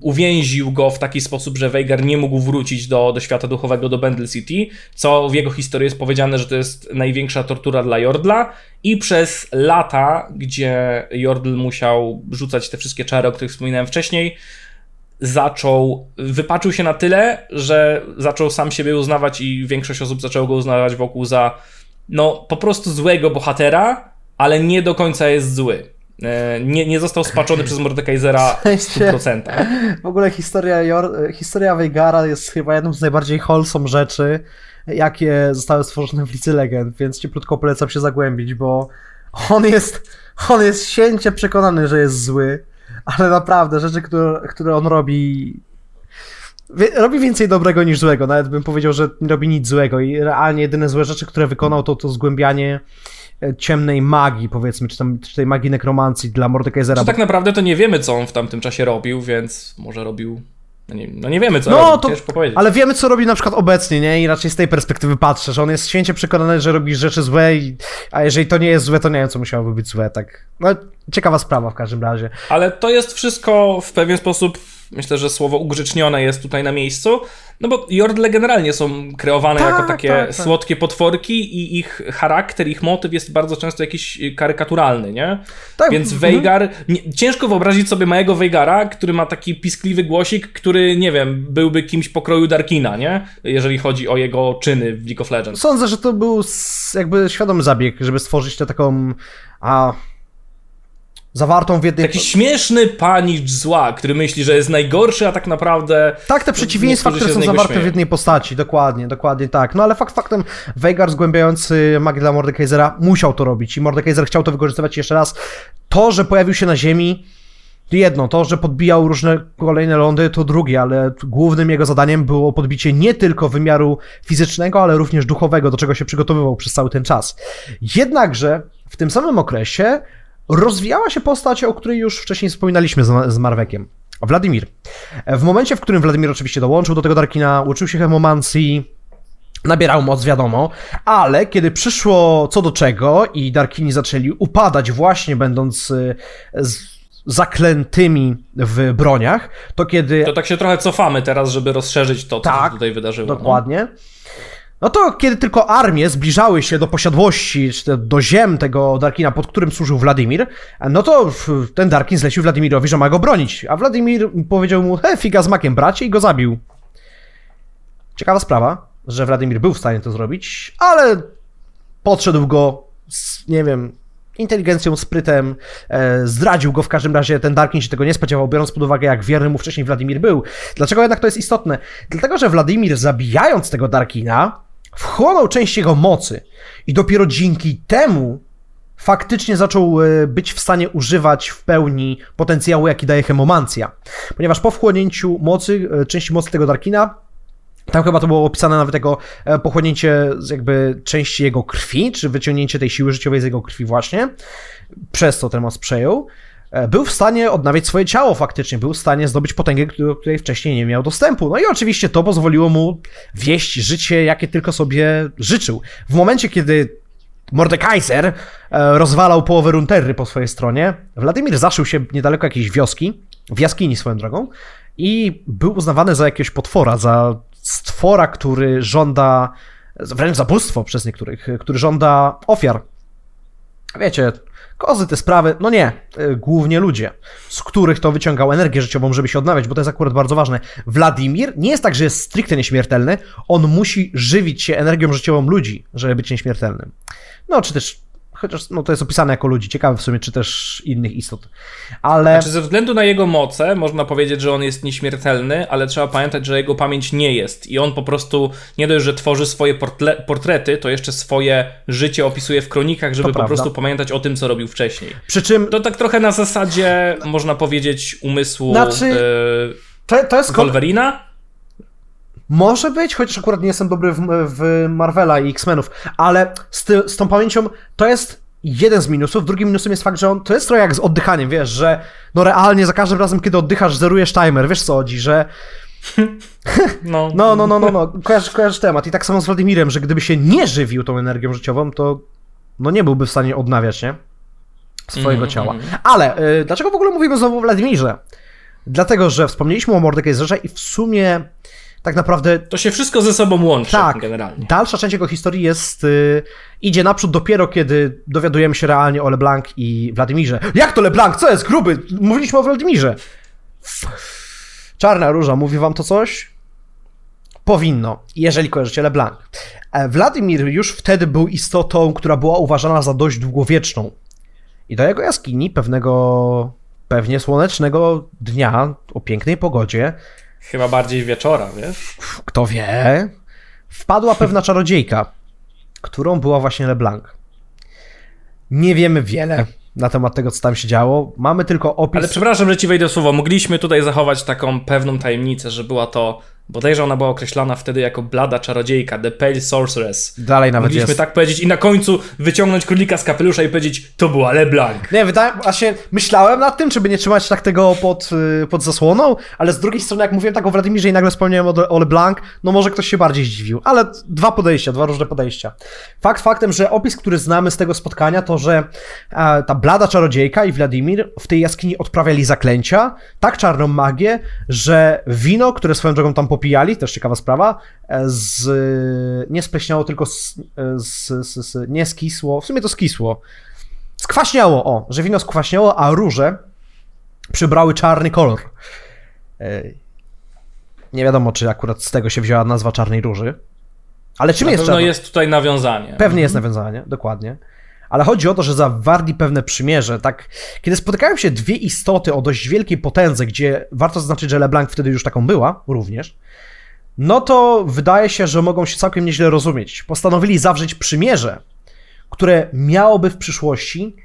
uwięził go w taki sposób, że Veigar nie mógł wrócić do, do świata duchowego, do Bendel City, co w jego historii jest powiedziane, że to jest największa tortura dla Jordla i przez lata, gdzie Jordl musiał rzucać te wszystkie czary, o których wspominałem wcześniej, zaczął, wypaczył się na tyle, że zaczął sam siebie uznawać i większość osób zaczęło go uznawać wokół za no po prostu złego bohatera, ale nie do końca jest zły. E, Nie, nie został spaczony przez Mordekaisera w sensie- 100%. W ogóle historia, Jor- historia Veigara jest chyba jedną z najbardziej wholesome rzeczy, jakie zostały stworzone w Licy Legend, więc cieplutko polecam się zagłębić, bo on jest, on jest święcie przekonany, że jest zły, ale naprawdę rzeczy, które, które on robi robi więcej dobrego niż złego, nawet bym powiedział, że nie robi nic złego i realnie jedyne złe rzeczy, które wykonał to to zgłębianie ciemnej magii, powiedzmy, czy, tam, czy tej magii nekromancji dla Mordekaisera. Czy tak naprawdę to nie wiemy, co on w tamtym czasie robił, więc może robił. No nie, no nie wiemy, co No robił, to, ale wiemy co robi na przykład obecnie, nie? I raczej z tej perspektywy patrzę, że on jest święcie przekonany, że robi rzeczy złe, i, a jeżeli to nie jest złe, to nie wiem, co musiałoby być złe, tak. No, ciekawa sprawa w każdym razie. Ale to jest wszystko w pewien sposób, myślę, że słowo ugrzecznione jest tutaj na miejscu, no bo Jordle generalnie są kreowane Tak, jako takie tak, tak. słodkie potworki i ich charakter, ich motyw jest bardzo często jakiś karykaturalny, nie? Tak, Więc mhm. Veigar, nie, ciężko wyobrazić sobie małego Veigara, który ma taki piskliwy głosik, który, nie wiem, byłby kimś pokroju Darkina, nie? Jeżeli chodzi o jego czyny w League of Legends. Sądzę, że to był jakby świadomy zabieg, żeby stworzyć tę taką, a, zawartą w jednej... Taki śmieszny panicz zła, który myśli, że jest najgorszy, a tak naprawdę... Tak, te przeciwieństwa, które są zawarte w jednej postaci, dokładnie, dokładnie tak. No ale fakt faktem, Veigar zgłębiający magię dla Mordekaisera musiał to robić i Mordekaiser chciał to wykorzystywać jeszcze raz. To, że pojawił się na ziemi, jedno, to, że podbijał różne kolejne lądy, to drugie, ale głównym jego zadaniem było podbicie nie tylko wymiaru fizycznego, ale również duchowego, do czego się przygotowywał przez cały ten czas. Jednakże w tym samym okresie rozwijała się postać, o której już wcześniej wspominaliśmy z, z Marwekiem. Wladimir. W momencie, w którym Wladimir oczywiście dołączył do tego Darkina, uczył się hemomancji, nabierał moc, wiadomo, ale kiedy przyszło co do czego i Darkini zaczęli upadać właśnie będąc y, zaklętymi w broniach, to kiedy... To tak się trochę cofamy teraz, żeby rozszerzyć to, co Tak, się tutaj wydarzyło. no. Dokładnie. No to kiedy tylko armie zbliżały się do posiadłości, czy do ziem tego Darkina, pod którym służył Wladimir, no to ten Darkin zlecił Wladimirowi, że ma go bronić. A Wladimir powiedział mu, he, figa z makiem, bracie, i go zabił. Ciekawa sprawa, że Wladimir był w stanie to zrobić, ale podszedł go z, nie wiem, inteligencją, sprytem, e, zdradził go w każdym razie, ten Darkin się tego nie spodziewał, biorąc pod uwagę, jak wierny mu wcześniej Wladimir był. Dlaczego jednak to jest istotne? Dlatego, że Wladimir zabijając tego Darkina, wchłonął część jego mocy i dopiero dzięki temu faktycznie zaczął e, być w stanie używać w pełni potencjału, jaki daje hemomancja. Ponieważ po wchłonięciu mocy, e, części mocy tego Darkina, tam chyba to było opisane nawet jako e, pochłonięcie jakby części jego krwi, czy wyciągnięcie tej siły życiowej z jego krwi właśnie, przez co ten moc przejął. E, Był w stanie odnawiać swoje ciało faktycznie, był w stanie zdobyć potęgę, do której wcześniej nie miał dostępu. No i oczywiście to pozwoliło mu wieść życie, jakie tylko sobie życzył. W momencie, kiedy Mordekaiser e, rozwalał połowę Runterry po swojej stronie, Wladimir zaszył się niedaleko jakiejś wioski, w jaskini swoją drogą i był uznawany za jakiegoś potwora, za stwora, który żąda, wręcz zabójstwo przez niektórych, który żąda ofiar. Wiecie, kozy, te sprawy, no nie, y, głównie ludzie, z których to wyciągał energię życiową, żeby się odnawiać, bo to jest akurat bardzo ważne. Wladimir nie jest tak, że jest stricte nieśmiertelny, on musi żywić się energią życiową ludzi, żeby być nieśmiertelnym. No, czy też chociaż no, to jest opisane jako ludzi, ciekawe w sumie, czy też innych istot. Ale. Znaczy, ze względu na jego moce, można powiedzieć, że on jest nieśmiertelny, ale trzeba pamiętać, że jego pamięć nie jest. I on po prostu nie dość, że tworzy swoje portle- portrety, to jeszcze swoje życie opisuje w kronikach, żeby To po prawda. prostu pamiętać o tym, co robił wcześniej. Przy czym To tak trochę na zasadzie, można powiedzieć, umysłu Znaczy, e, to, to jest. Wolverina. Może być, chociaż akurat nie jestem dobry w, w Marvela i X-Menów, ale z, ty, z tą pamięcią to jest jeden z minusów. Drugim minusem jest fakt, że on to jest trochę jak z oddychaniem, wiesz, że no realnie za każdym razem, kiedy oddychasz, zerujesz timer, wiesz co chodzi, że No, no, no, no, no, no, kojarzysz, kojarzysz temat. I tak samo z Władimirem, że gdyby się nie żywił tą energią życiową, to no nie byłby w stanie odnawiać, nie? Swojego Mhm, ciała. Ale y, dlaczego w ogóle mówimy znowu o Władimirze? Dlatego, że wspomnieliśmy o Mordekaiserze i w sumie tak naprawdę To się wszystko ze sobą łączy tak, generalnie. dalsza część jego historii jest, y, idzie naprzód dopiero, kiedy dowiadujemy się realnie o LeBlanc i Władimirze. Jak to LeBlanc? Co jest? Gruby! Mówiliśmy o Władimirze. Czarna Róża, mówi wam to coś? Powinno, jeżeli kojarzycie LeBlanc. E, Władimir już wtedy był istotą, która była uważana za dość długowieczną. I do jego jaskini pewnego, pewnie słonecznego dnia o pięknej pogodzie Chyba bardziej wieczora, wiesz? kto wie, wpadła pewna czarodziejka, którą była właśnie LeBlanc. Nie wiemy wiele na temat tego, co tam się działo. Mamy tylko opis. Ale przepraszam, że ci wejdę słowo. Mogliśmy tutaj zachować taką pewną tajemnicę, że była to, bodajże ona była określona wtedy jako blada czarodziejka, The Pale Sorceress. Dalej nawet Mogliśmy jest. tak powiedzieć i na końcu wyciągnąć królika z kapelusza i powiedzieć, to była LeBlanc. Nie, wydaje, właśnie myślałem nad tym, czy by nie trzymać tak tego pod, y, pod zasłoną, ale z drugiej strony, jak mówiłem tak o Władimirze i nagle wspomniałem o, o LeBlanc, no może ktoś się bardziej zdziwił. Ale dwa podejścia, dwa różne podejścia. Fakt faktem, że opis, który znamy z tego spotkania, to że e, ta blada czarodziejka i Wladimir w tej jaskini odprawiali zaklęcia, tak czarną magię, że wino, które swoją drogą tam popijali, też ciekawa sprawa, e, z, nie spleśniało, tylko z, e, z, z, z, nie skisło, w sumie to skisło, Skwaśniało, o, że wino skwaśniało, a róże przybrały czarny kolor. E, Nie wiadomo, czy akurat z tego się wzięła nazwa czarnej róży. Ale czym Na jest czarna? jest tutaj nawiązanie. Pewnie jest nawiązanie, dokładnie. Ale chodzi o to, że zawarli pewne przymierze, tak? Kiedy spotykają się dwie istoty o dość wielkiej potędze, gdzie warto zaznaczyć, że LeBlanc wtedy już taką była, również, no to wydaje się, że mogą się całkiem nieźle rozumieć. Postanowili zawrzeć przymierze, które miałoby w przyszłości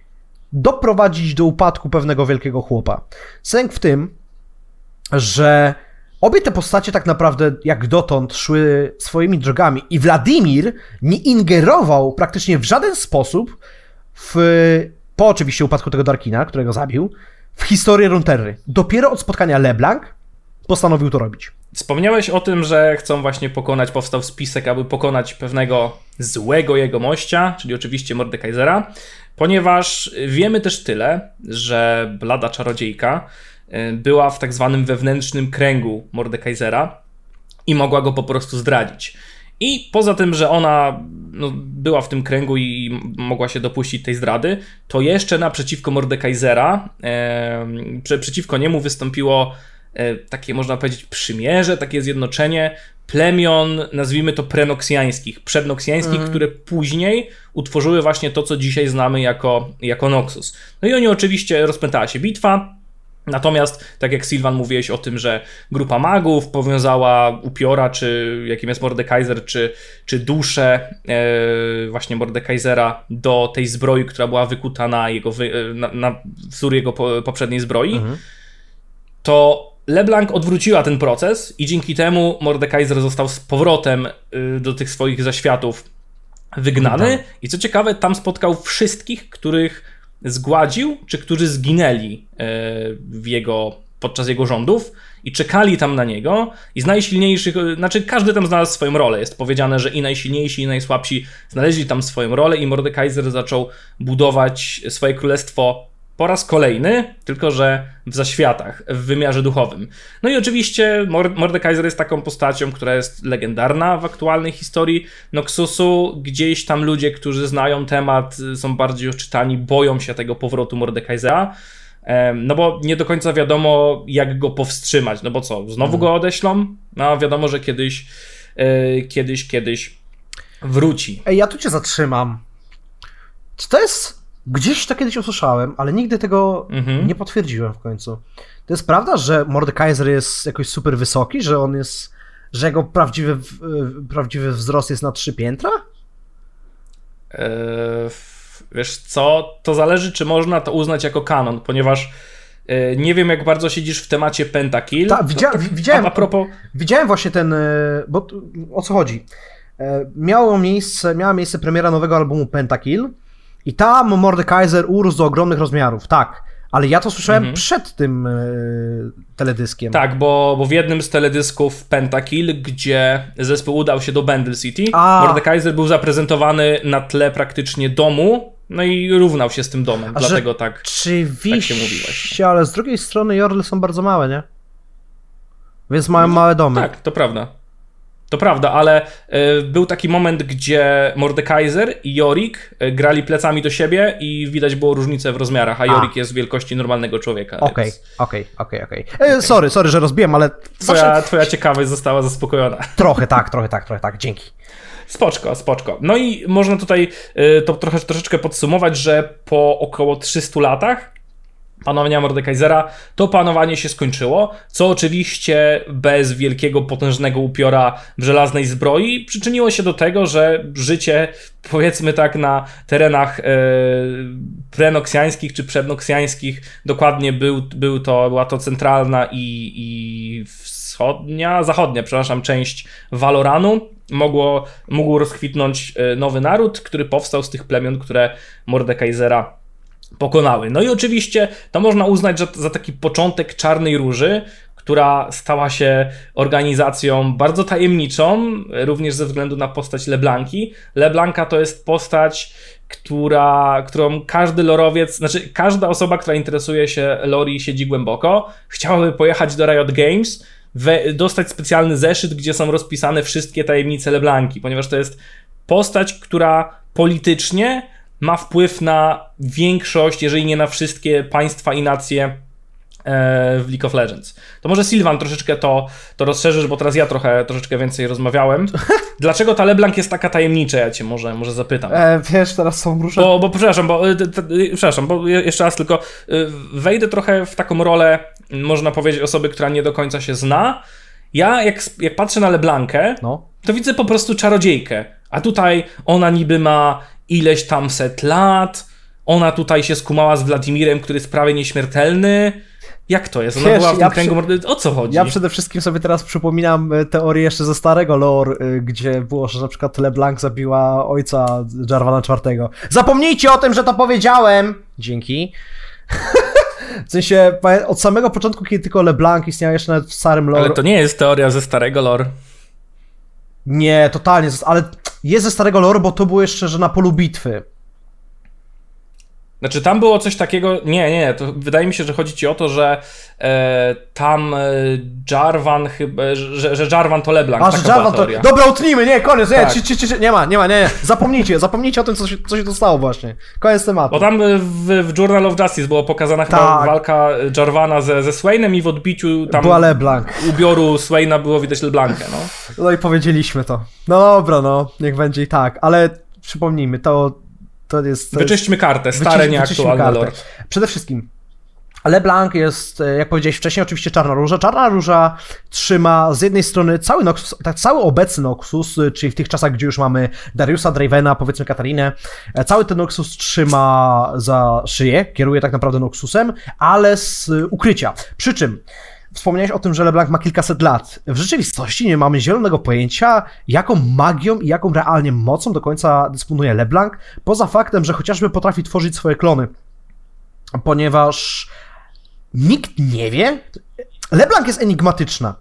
doprowadzić do upadku pewnego wielkiego chłopa. Sęk w tym, że obie te postacie tak naprawdę jak dotąd szły swoimi drogami i Wladimir nie ingerował praktycznie w żaden sposób w, po oczywiście upadku tego Darkina, którego zabił, w historię Runterry. Dopiero od spotkania LeBlanc postanowił to robić. Wspomniałeś o tym, że chcą właśnie pokonać, powstał spisek, aby pokonać pewnego złego jegomościa, czyli oczywiście Mordekaisera, ponieważ wiemy też tyle, że Blada Czarodziejka była w tak zwanym wewnętrznym kręgu Mordekaisera i mogła go po prostu zdradzić. I poza tym, że ona no, była w tym kręgu i mogła się dopuścić tej zdrady, to jeszcze naprzeciwko Mordekaisera, e, prze, przeciwko niemu wystąpiło e, takie, można powiedzieć, przymierze, takie zjednoczenie plemion, nazwijmy to prenoksjańskich, przednoksjańskich, które później utworzyły właśnie to, co dzisiaj znamy jako, jako Noxus. No i oni oczywiście rozpętała się bitwa, Natomiast, tak jak Sylvan mówiłeś o tym, że grupa magów powiązała upiora, czy jakim jest Mordekaiser, czy, czy duszę e, właśnie Mordekaisera do tej zbroi, która była wykuta na, jego e, na, na wzór jego po, poprzedniej zbroi, to LeBlanc odwróciła ten proces i dzięki temu Mordekaiser został z powrotem y, do tych swoich zaświatów wygnany. I co ciekawe, tam spotkał wszystkich, których zgładził, czy którzy zginęli e, w jego, podczas jego rządów i czekali tam na niego i z najsilniejszych, e, znaczy każdy tam znalazł swoją rolę. Jest powiedziane, że i najsilniejsi, i najsłabsi znaleźli tam swoją rolę i Mordekaiser zaczął budować swoje królestwo po raz kolejny, tylko że w zaświatach, w wymiarze duchowym. No i oczywiście Mordekaiser jest taką postacią, która jest legendarna w aktualnej historii Noxusu. Gdzieś tam ludzie, którzy znają temat, są bardziej oczytani, boją się tego powrotu Mordekaisera. No bo nie do końca wiadomo, jak go powstrzymać. No bo co, znowu go odeślą? No wiadomo, że kiedyś, e, kiedyś, kiedyś wróci. Ej, ja tu cię zatrzymam. Czy to jest. Gdzieś to kiedyś usłyszałem, ale nigdy tego mhm. nie potwierdziłem w końcu. To jest prawda, że Mordekaiser jest jakoś super wysoki, że on jest. że jego prawdziwy, prawdziwy wzrost jest na trzy piętra? Eee, wiesz co, to zależy, czy można to uznać jako kanon, ponieważ e, nie wiem, jak bardzo siedzisz w temacie Pentakill. Tak, widzia, widziałem. A, a propos... Widziałem właśnie ten. E, bo o co chodzi? E, miało miejsce, miała miejsce premiera nowego albumu Pentakill i tam Mordekaiser urósł do ogromnych rozmiarów, tak. Ale ja to słyszałem mhm. przed tym y, teledyskiem. Tak, bo, bo w jednym z teledysków Pentakill, gdzie zespół udał się do Bandle City, A. Mordekaiser był zaprezentowany na tle praktycznie domu, no i równał się z tym domem, A dlatego tak, tak się mówi właśnie. ale z drugiej strony Jorle są bardzo małe, nie? Więc mają małe domy. Tak, to prawda. To prawda, ale y, był taki moment, gdzie Mordekaiser i Jorik y, grali plecami do siebie i widać było różnicę w rozmiarach, a Jorik jest wielkości normalnego człowieka. Okej, okej, okej, okej. E, sorry, sorry, że rozbiłem, ale... Twoja, zawsze... twoja ciekawość została zaspokojona. Trochę tak, trochę tak, trochę tak, dzięki. Spoczko, spoczko. No i można tutaj y, to trochę, troszeczkę podsumować, że po około 300 latach panowania Mordekaisera, to panowanie się skończyło, co oczywiście bez wielkiego, potężnego upiora w żelaznej zbroi przyczyniło się do tego, że życie, powiedzmy tak, na terenach e, prenoksjańskich czy przednoksjańskich dokładnie był, był to, była to centralna i, i wschodnia, zachodnia, przepraszam, część Valoranu, mogło, mógł rozkwitnąć e, nowy naród, który powstał z tych plemion, które Mordekaisera pokonały. No i oczywiście to można uznać że za taki początek Czarnej Róży, która stała się organizacją bardzo tajemniczą, również ze względu na postać Leblanki. Leblanka to jest postać, która, którą każdy lorowiec, znaczy każda osoba, która interesuje się lore i siedzi głęboko, chciałaby pojechać do Riot Games, we, dostać specjalny zeszyt, gdzie są rozpisane wszystkie tajemnice Leblanki, ponieważ to jest postać, która politycznie ma wpływ na większość, jeżeli nie na wszystkie państwa i nacje e, w League of Legends. To może Sylvan troszeczkę to, to rozszerzysz, bo teraz ja trochę, troszeczkę więcej rozmawiałem. Dlaczego ta LeBlanc jest taka tajemnicza? Ja cię może, może zapytam. E, wiesz, teraz są różne... Bo, bo przepraszam, bo, e, przepraszam, bo jeszcze raz tylko e, wejdę trochę w taką rolę, można powiedzieć, osoby, która nie do końca się zna. Ja, jak, jak patrzę na LeBlankę, no. to widzę po prostu czarodziejkę. A tutaj ona niby ma ileś tam set lat. Ona tutaj się skumała z Władimirem, który jest prawie nieśmiertelny. Jak to jest? Ona Wiesz, była w tym ja kręgu przy... O co chodzi? Ja przede wszystkim sobie teraz przypominam e, teorię jeszcze ze starego lore, e, gdzie było, że na przykład LeBlanc zabiła ojca Jarvana IV. Zapomnijcie o tym, że to powiedziałem! Dzięki. W sensie, od samego początku, kiedy tylko LeBlanc istniał jeszcze nawet w starym lore... Ale to nie jest teoria ze starego lore. Nie, totalnie, ale jest ze starego lore, bo to było jeszcze, że na polu bitwy. Znaczy tam było coś takiego, nie, nie, to wydaje mi się, że chodzi ci o to, że e, tam e, Jarvan chyba, że, że Jarvan to LeBlanc, A, że Jarvan to... Dobra, utnijmy, nie, koniec, nie, tak. ci, ci, ci, nie ma, nie ma, nie, nie, zapomnijcie, zapomnijcie o tym, co się, co się tu stało właśnie. Koniec tematu. Bo tam w, w Journal of Justice była pokazana tak. chyba walka Jarvana ze, ze Swainem i w odbiciu tam Była LeBlanc. ubioru Swaina było widać LeBlankę, no. No i powiedzieliśmy to. No dobra, no, niech będzie i tak, ale przypomnijmy, to to jest... To Wyczyśćmy kartę, stare, nieaktualne lore. Przede wszystkim LeBlanc jest, e, jak powiedziałeś wcześniej, oczywiście Czarna Róża. Czarna Róża trzyma z jednej strony cały, Noxus, tak, cały obecny Noxus, e, czyli w tych czasach, gdzie już mamy Dariusa, Dravena, powiedzmy Katarinę, e, cały ten Noxus trzyma za szyję, kieruje tak naprawdę Noxusem, ale z ukrycia. Przy czym Wspomniałeś o tym, że LeBlanc ma kilkaset lat. W rzeczywistości nie mamy zielonego pojęcia, jaką magią i jaką realnie mocą do końca dysponuje LeBlanc, poza faktem, że chociażby potrafi tworzyć swoje klony. Ponieważ nikt nie wie. LeBlanc jest enigmatyczna.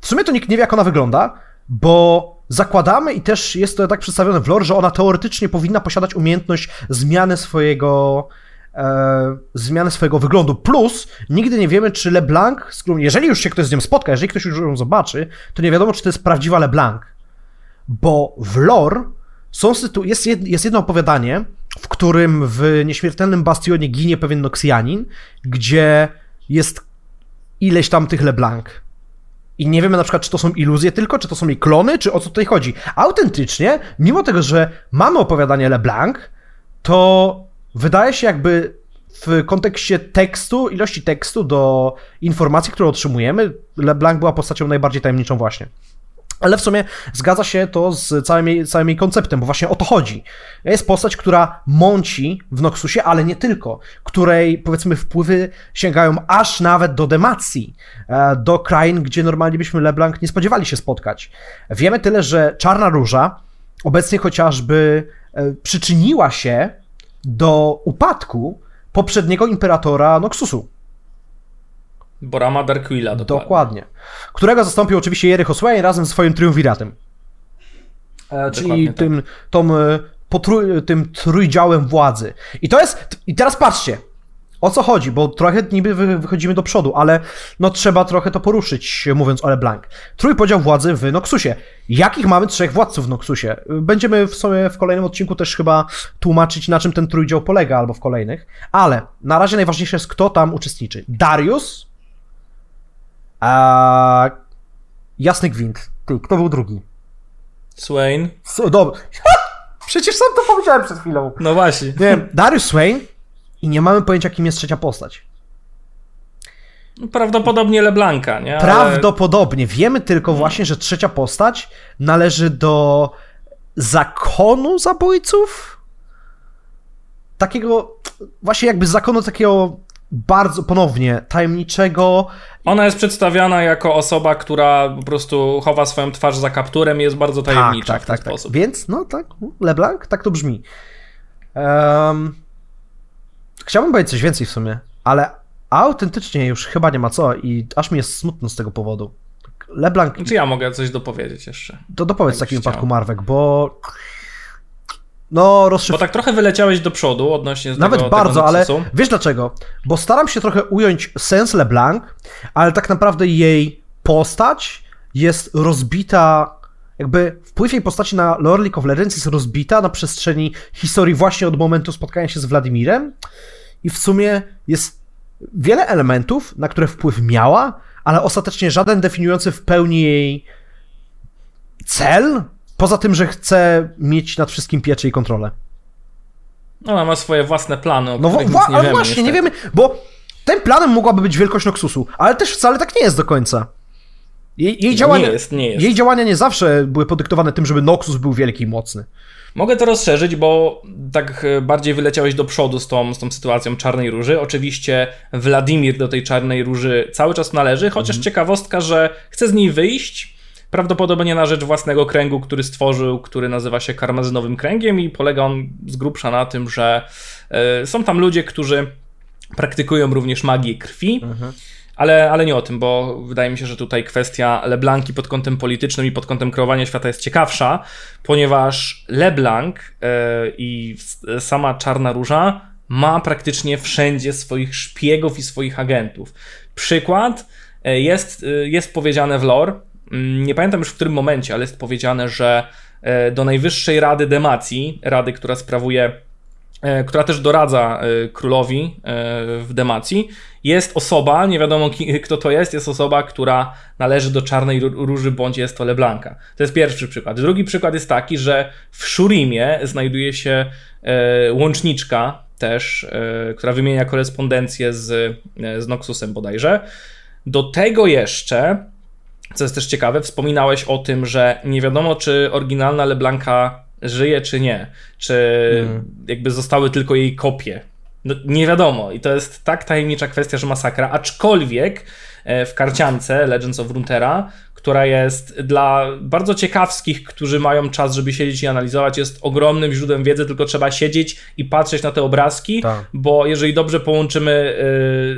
W sumie to nikt nie wie, jak ona wygląda, bo zakładamy i też jest to tak przedstawione w lore, że ona teoretycznie powinna posiadać umiejętność zmiany swojego zmianę swojego wyglądu. Plus, nigdy nie wiemy, czy LeBlanc, jeżeli już się ktoś z nią spotka, jeżeli ktoś już ją zobaczy, to nie wiadomo, czy to jest prawdziwa LeBlanc. Bo w lore są sytu- jest, jed- jest jedno opowiadanie, w którym w nieśmiertelnym bastionie ginie pewien Noxianin, gdzie jest ileś tam tych LeBlanc. I nie wiemy na przykład, czy to są iluzje tylko, czy to są jej klony, czy o co tutaj chodzi. Autentycznie, mimo tego, że mamy opowiadanie LeBlanc, to wydaje się jakby w kontekście tekstu, ilości tekstu do informacji, które otrzymujemy, LeBlanc była postacią najbardziej tajemniczą właśnie. Ale w sumie zgadza się to z całym jej, całym jej konceptem, bo właśnie o to chodzi. Jest postać, która mąci w Noxusie, ale nie tylko, której powiedzmy wpływy sięgają aż nawet do Demacji, e, do krain, gdzie normalnie byśmy LeBlanc nie spodziewali się spotkać. Wiemy tyle, że Czarna Róża obecnie chociażby e, przyczyniła się do upadku poprzedniego imperatora Noxusu. Borama Darkwilla dokładnie. Dokładnie. Którego zastąpił oczywiście Jericho Swain razem ze swoim triumviratem. E, czyli tak. tym, tą, e, potrój, tym trójdziałem władzy. I to jest. I teraz patrzcie. O co chodzi? Bo trochę niby wy- wychodzimy do przodu, ale no trzeba trochę to poruszyć, mówiąc o LeBlanc. Trójpodział władzy w Noxusie. Jakich mamy trzech władców w Noxusie? Będziemy w sumie w kolejnym odcinku też chyba tłumaczyć, na czym ten trójdział polega, albo w kolejnych. Ale na razie najważniejsze jest, kto tam uczestniczy. Darius, a... Jasny gwint. Ty, kto był drugi? Swain. So. Przecież sam to powiedziałem przed chwilą. No właśnie. Nie, Darius Swain i nie mamy pojęcia, kim jest trzecia postać. Prawdopodobnie LeBlanca, nie? Ale- Prawdopodobnie. Wiemy tylko właśnie, że trzecia postać należy do zakonu zabójców? Takiego, właśnie jakby zakonu takiego bardzo, ponownie, tajemniczego, Ona jest przedstawiana jako osoba, która po prostu chowa swoją twarz za kapturem i jest bardzo tajemnicza tak, w ten tak, tak, sposób. Więc, no tak, LeBlanc, tak to brzmi. Em, chciałbym powiedzieć coś więcej w sumie, ale autentycznie już chyba nie ma co i aż mi jest smutno z tego powodu. LeBlanc, Czy ja mogę coś dopowiedzieć jeszcze? to dopowiedz w takim wypadku Marwek, bo no rozszyf... Bo tak trochę wyleciałeś do przodu odnośnie Nawet tego, bardzo, tego ale wiesz dlaczego? Bo staram się trochę ująć sens LeBlanc, ale tak naprawdę jej postać jest rozbita, jakby wpływ jej postaci na lore League of Legends jest rozbita na przestrzeni historii właśnie od momentu spotkania się z Władimirem i w sumie jest wiele elementów, na które wpływ miała, ale ostatecznie żaden definiujący w pełni jej cel, poza tym, że chce mieć nad wszystkim pieczę i kontrolę. Ona ma swoje własne plany, o No których wa- nic nie wiemy. właśnie, nie niestety. wiemy, bo tym planem mogłaby być wielkość Noxusu, ale też wcale tak nie jest do końca. Jej, jej, działania, nie jest, nie jest. jej działania nie zawsze były podyktowane tym, żeby Noxus był wielki i mocny. Mogę to rozszerzyć, bo tak e, bardziej wyleciałeś do przodu z tą, z tą sytuacją Czarnej Róży. Oczywiście Wladimir do tej Czarnej Róży cały czas należy, chociaż Mhm. ciekawostka, że chce z niej wyjść, prawdopodobnie na rzecz własnego kręgu, który stworzył, który nazywa się Karmazynowym Kręgiem i polega on z grubsza na tym, że e, są tam ludzie, którzy praktykują również magię krwi. Ale, ale nie o tym, bo wydaje mi się, że tutaj kwestia LeBlanki pod kątem politycznym i pod kątem kreowania świata jest ciekawsza, ponieważ LeBlanc e, i s- sama Czarna Róża ma praktycznie wszędzie swoich szpiegów i swoich agentów. Przykład e, jest, e, jest powiedziane w lore, mm, nie pamiętam już w którym momencie, ale jest powiedziane, że e, do Najwyższej Rady Demacji, rady, która sprawuje e, która też doradza e, królowi e, w Demacji, jest osoba, nie wiadomo kto to jest, jest osoba, która należy do Czarnej Ró- Róży, bądź jest to Leblanka. To jest pierwszy przykład. Drugi przykład jest taki, że w Shurimie znajduje się e, łączniczka też, e, która wymienia korespondencję z, e, z Noxusem bodajże. Do tego jeszcze co jest też ciekawe, wspominałeś o tym, że nie wiadomo, czy oryginalna LeBlanca żyje, czy nie. Czy jakby zostały tylko jej kopie. No, nie wiadomo. I to jest tak tajemnicza kwestia, że masakra. Aczkolwiek e, w karciance Legends of Runeterra, która jest dla bardzo ciekawskich, którzy mają czas, żeby siedzieć i analizować, jest ogromnym źródłem wiedzy, tylko trzeba siedzieć i patrzeć na te obrazki, Tak. bo jeżeli dobrze połączymy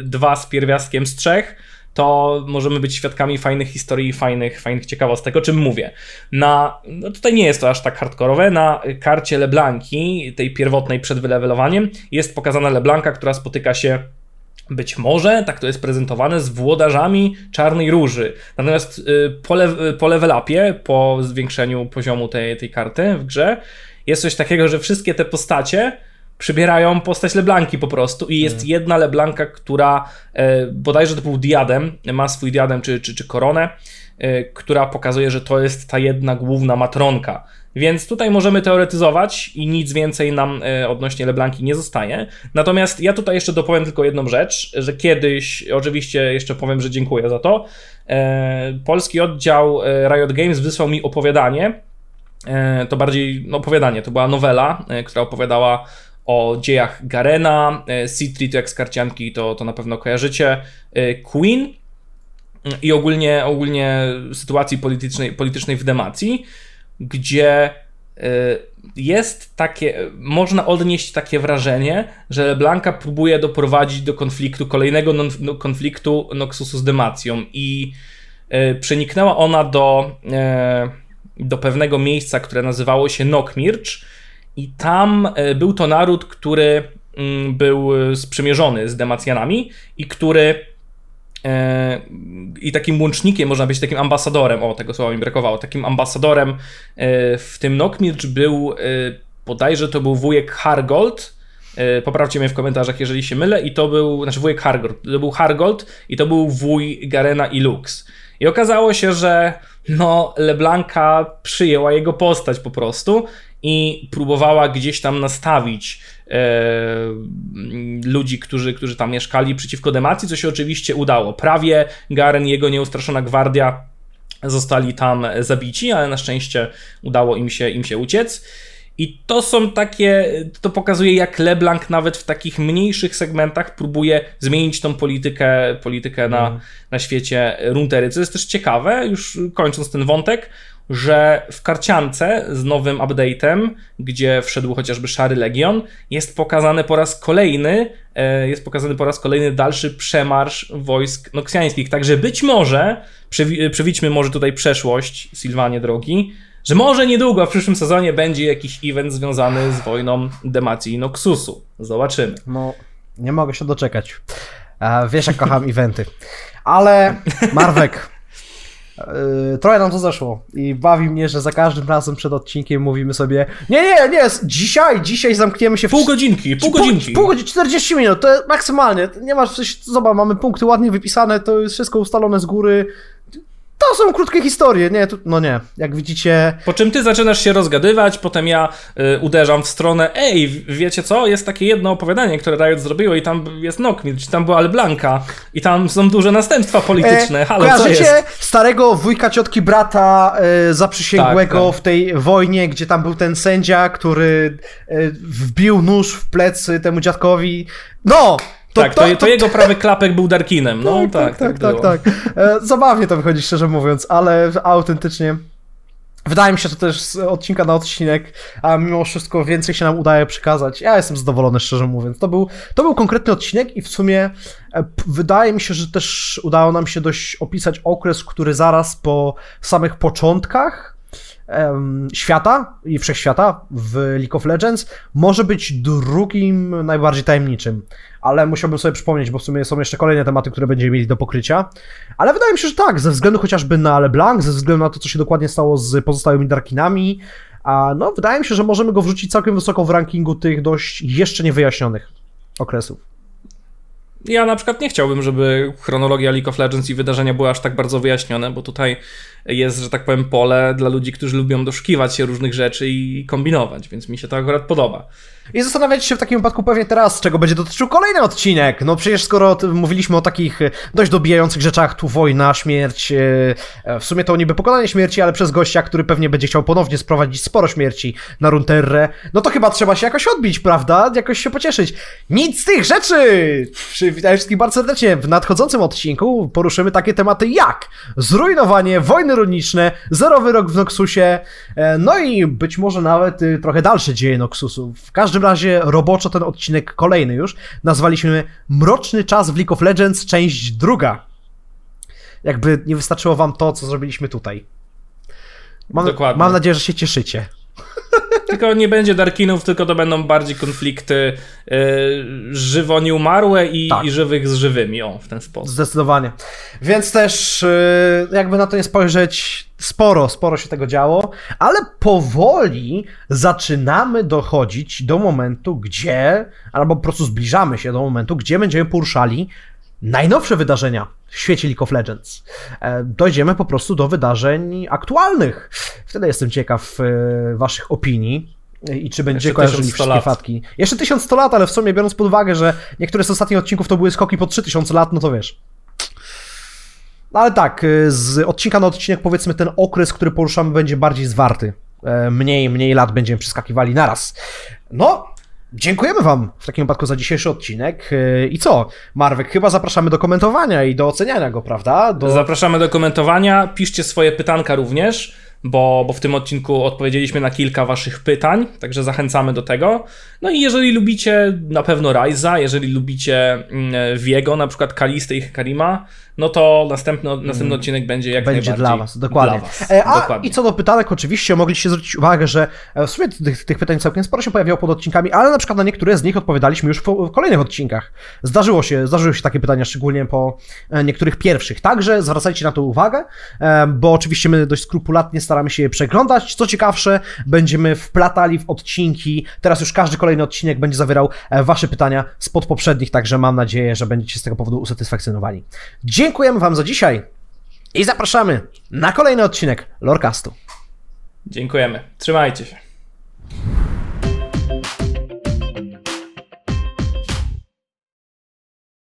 y, dwa z pierwiastkiem z trzech, to możemy być świadkami fajnych historii fajnych, fajnych ciekawostek, o czym mówię. Na, no tutaj nie jest to aż tak hardkorowe, na karcie Leblanki, tej pierwotnej przed wylewelowaniem, jest pokazana Leblanka, która spotyka się być może, tak to jest prezentowane, z włodarzami Czarnej Róży. Natomiast y, po, le- po level upie, po zwiększeniu poziomu tej, tej karty w grze, jest coś takiego, że wszystkie te postacie przybierają postać Leblanki po prostu i jest jedna Leblanka, która e, bodajże to był diadem, ma swój diadem czy, czy, czy koronę, e, która pokazuje, że to jest ta jedna główna matronka. Więc tutaj możemy teoretyzować i nic więcej nam e, odnośnie Leblanki nie zostaje. Natomiast ja tutaj jeszcze dopowiem tylko jedną rzecz, że kiedyś, oczywiście jeszcze powiem, że dziękuję za to, e, polski oddział e, Riot Games wysłał mi opowiadanie, e, to bardziej no, opowiadanie, to była nowela, e, która opowiadała o dziejach Garena, e, Citri to jak z karcianki, to, to na pewno kojarzycie, e, Queen i ogólnie, ogólnie sytuacji politycznej, politycznej w Demacji, gdzie e, jest takie, można odnieść takie wrażenie, że Blanka próbuje doprowadzić do konfliktu, kolejnego non, no, konfliktu Noxusu z Demacją i e, przeniknęła ona do, e, do pewnego miejsca, które nazywało się Nokmircz i tam e, był to naród, który mm, był e, sprzymierzony z Demacjanami i który e, i takim łącznikiem, można być takim ambasadorem, o tego słowa mi brakowało, takim ambasadorem w tym Nokmircz był, bodajże to był wujek Hargold, poprawcie mnie w komentarzach, jeżeli się mylę, i to był, znaczy wujek Hargold, to był Hargold i to był wuj Garena i Lux. I okazało się, że no, Leblanka przyjęła jego postać po prostu i próbowała gdzieś tam nastawić e, ludzi, którzy, którzy tam mieszkali przeciwko Demacji, co się oczywiście udało. Prawie Garen i jego nieustraszona gwardia zostali tam zabici, ale na szczęście udało im się, im się uciec. I to są takie, to pokazuje jak LeBlanc nawet w takich mniejszych segmentach próbuje zmienić tą politykę, politykę na, na świecie Runtery. Co jest też ciekawe, już kończąc ten wątek, że w karciance z nowym update'em, gdzie wszedł chociażby Szary Legion, jest pokazany po raz kolejny, e, jest pokazany po raz kolejny dalszy przemarsz wojsk noksjańskich. Także być może, przewi- przewidzimy może tutaj przeszłość, Sylwanie drogi, że może niedługo w przyszłym sezonie będzie jakiś event związany z wojną Demacji i Noxusu. Zobaczymy. No, nie mogę się doczekać. E, wiesz, jak kocham eventy. Ale, Marwek, e, trochę nam to zeszło i bawi mnie, że za każdym razem przed odcinkiem mówimy sobie nie, nie, nie, dzisiaj, dzisiaj zamkniemy się w Pół godzinki, pół godzinki. Pół, godziny, 40 minut, to jest maksymalnie. Nie masz coś, zobacz, mamy punkty ładnie wypisane, to jest wszystko ustalone z góry. To są krótkie historie, nie, tu, no nie, jak widzicie, Po czym ty zaczynasz się rozgadywać, potem ja y, uderzam w stronę, ej, wiecie co, jest takie jedno opowiadanie, które Riot zrobiło i tam jest Nokmir, czy tam była Alblanka i tam są duże następstwa polityczne, halo, co jest? starego wujka, ciotki, brata e, zaprzysięgłego Tak, tak. w tej wojnie, gdzie tam był ten sędzia, który e, wbił nóż w plecy temu dziadkowi. No! To, tak, to, to, jego prawy klapek był Darkinem, no tak, tak, tak, było. tak, tak. E, Zabawnie to wychodzi, szczerze mówiąc, ale autentycznie. Wydaje mi się, że to też z odcinka na odcinek, a mimo wszystko więcej się nam udaje przekazać. Ja jestem zadowolony, szczerze mówiąc. To był, to był konkretny odcinek i w sumie e, wydaje mi się, że też udało nam się dość opisać okres, który zaraz po samych początkach świata i wszechświata w League of Legends może być drugim najbardziej tajemniczym. Ale musiałbym sobie przypomnieć, bo w sumie są jeszcze kolejne tematy, które będziemy mieli do pokrycia. Ale wydaje mi się, że tak, ze względu chociażby na LeBlanc, ze względu na to, co się dokładnie stało z pozostałymi Darkinami, a no wydaje mi się, że możemy go wrzucić całkiem wysoko w rankingu tych dość jeszcze niewyjaśnionych okresów. Ja na przykład nie chciałbym, żeby chronologia League of Legends i wydarzenia były aż tak bardzo wyjaśnione, bo tutaj jest, że tak powiem, pole dla ludzi, którzy lubią doszukiwać się różnych rzeczy i kombinować, więc mi się to akurat podoba. I zastanawiacie się w takim wypadku pewnie teraz, czego będzie dotyczył kolejny odcinek. No przecież skoro mówiliśmy o takich e, dość dobijających rzeczach, tu wojna, śmierć, e, e, w sumie to niby pokonanie śmierci, ale przez gościa, który pewnie będzie chciał ponownie sprowadzić sporo śmierci na Runterrę, no to chyba trzeba się jakoś odbić, prawda? Jakoś się pocieszyć. Nic z tych rzeczy! Przywitam wszystkich bardzo serdecznie. W nadchodzącym odcinku poruszymy takie tematy jak zrujnowanie, wojny runiczne, zerowy rok w Noxusie, e, no i być może nawet y, trochę dalsze dzieje Noxusu. W każdym razie roboczo ten odcinek kolejny już nazwaliśmy Mroczny czas w League of Legends, część druga. jakby nie wystarczyło wam to, co zrobiliśmy tutaj. Mam, Dokładnie. mam nadzieję, że się cieszycie. Tylko nie będzie Darkinów, tylko to będą bardziej konflikty yy, żywo nieumarłe i, Tak. i żywych z żywymi, o, w ten sposób. Zdecydowanie. Więc też, yy, jakby na to nie spojrzeć, sporo, sporo się tego działo, ale powoli zaczynamy dochodzić do momentu, gdzie, albo po prostu zbliżamy się do momentu, gdzie będziemy poruszali najnowsze wydarzenia w świecie League of Legends. E, Dojdziemy po prostu do wydarzeń aktualnych. Wtedy jestem ciekaw e, waszych opinii. e, I czy będzie kojarzyli 1100 wszystkie lat. fatki. Jeszcze 1100 lat, ale w sumie biorąc pod uwagę, że niektóre z ostatnich odcinków to były skoki po 3000 lat, no to wiesz. No ale tak, y, z odcinka na odcinek powiedzmy ten okres, który poruszamy będzie bardziej zwarty. E, Mniej, mniej lat będziemy przeskakiwali naraz. No, dziękujemy wam w takim wypadku za dzisiejszy odcinek. E, I co, Marwek, chyba zapraszamy do komentowania i do oceniania go, prawda? Do... Zapraszamy do komentowania, piszcie swoje pytanka również, bo, bo w tym odcinku odpowiedzieliśmy na kilka waszych pytań, także zachęcamy do tego. No i jeżeli lubicie na pewno Ryza, jeżeli lubicie mm, Viego, na przykład Kalistę i Karima, no to następny, następny odcinek będzie jak Mm. będzie najbardziej dla was, dokładnie. Dla was. E, A dokładnie. i co do pytanek, oczywiście mogliście zwrócić uwagę, że e, w sumie tych, tych pytań całkiem sporo się pojawiało pod odcinkami, ale na przykład na niektóre z nich odpowiadaliśmy już w, w kolejnych odcinkach. Zdarzyło się, zdarzyły się takie pytania, szczególnie po e, niektórych pierwszych. Także zwracajcie na to uwagę, bo oczywiście my dość skrupulatnie staramy się je przeglądać. Co ciekawsze, będziemy wplatali w odcinki. Teraz już każdy kolejny odcinek będzie zawierał wasze pytania spod poprzednich, także mam nadzieję, że będziecie z tego powodu usatysfakcjonowani. Dziękujemy Wam za dzisiaj i zapraszamy na kolejny odcinek Lorcastu. Dziękujemy. Trzymajcie się.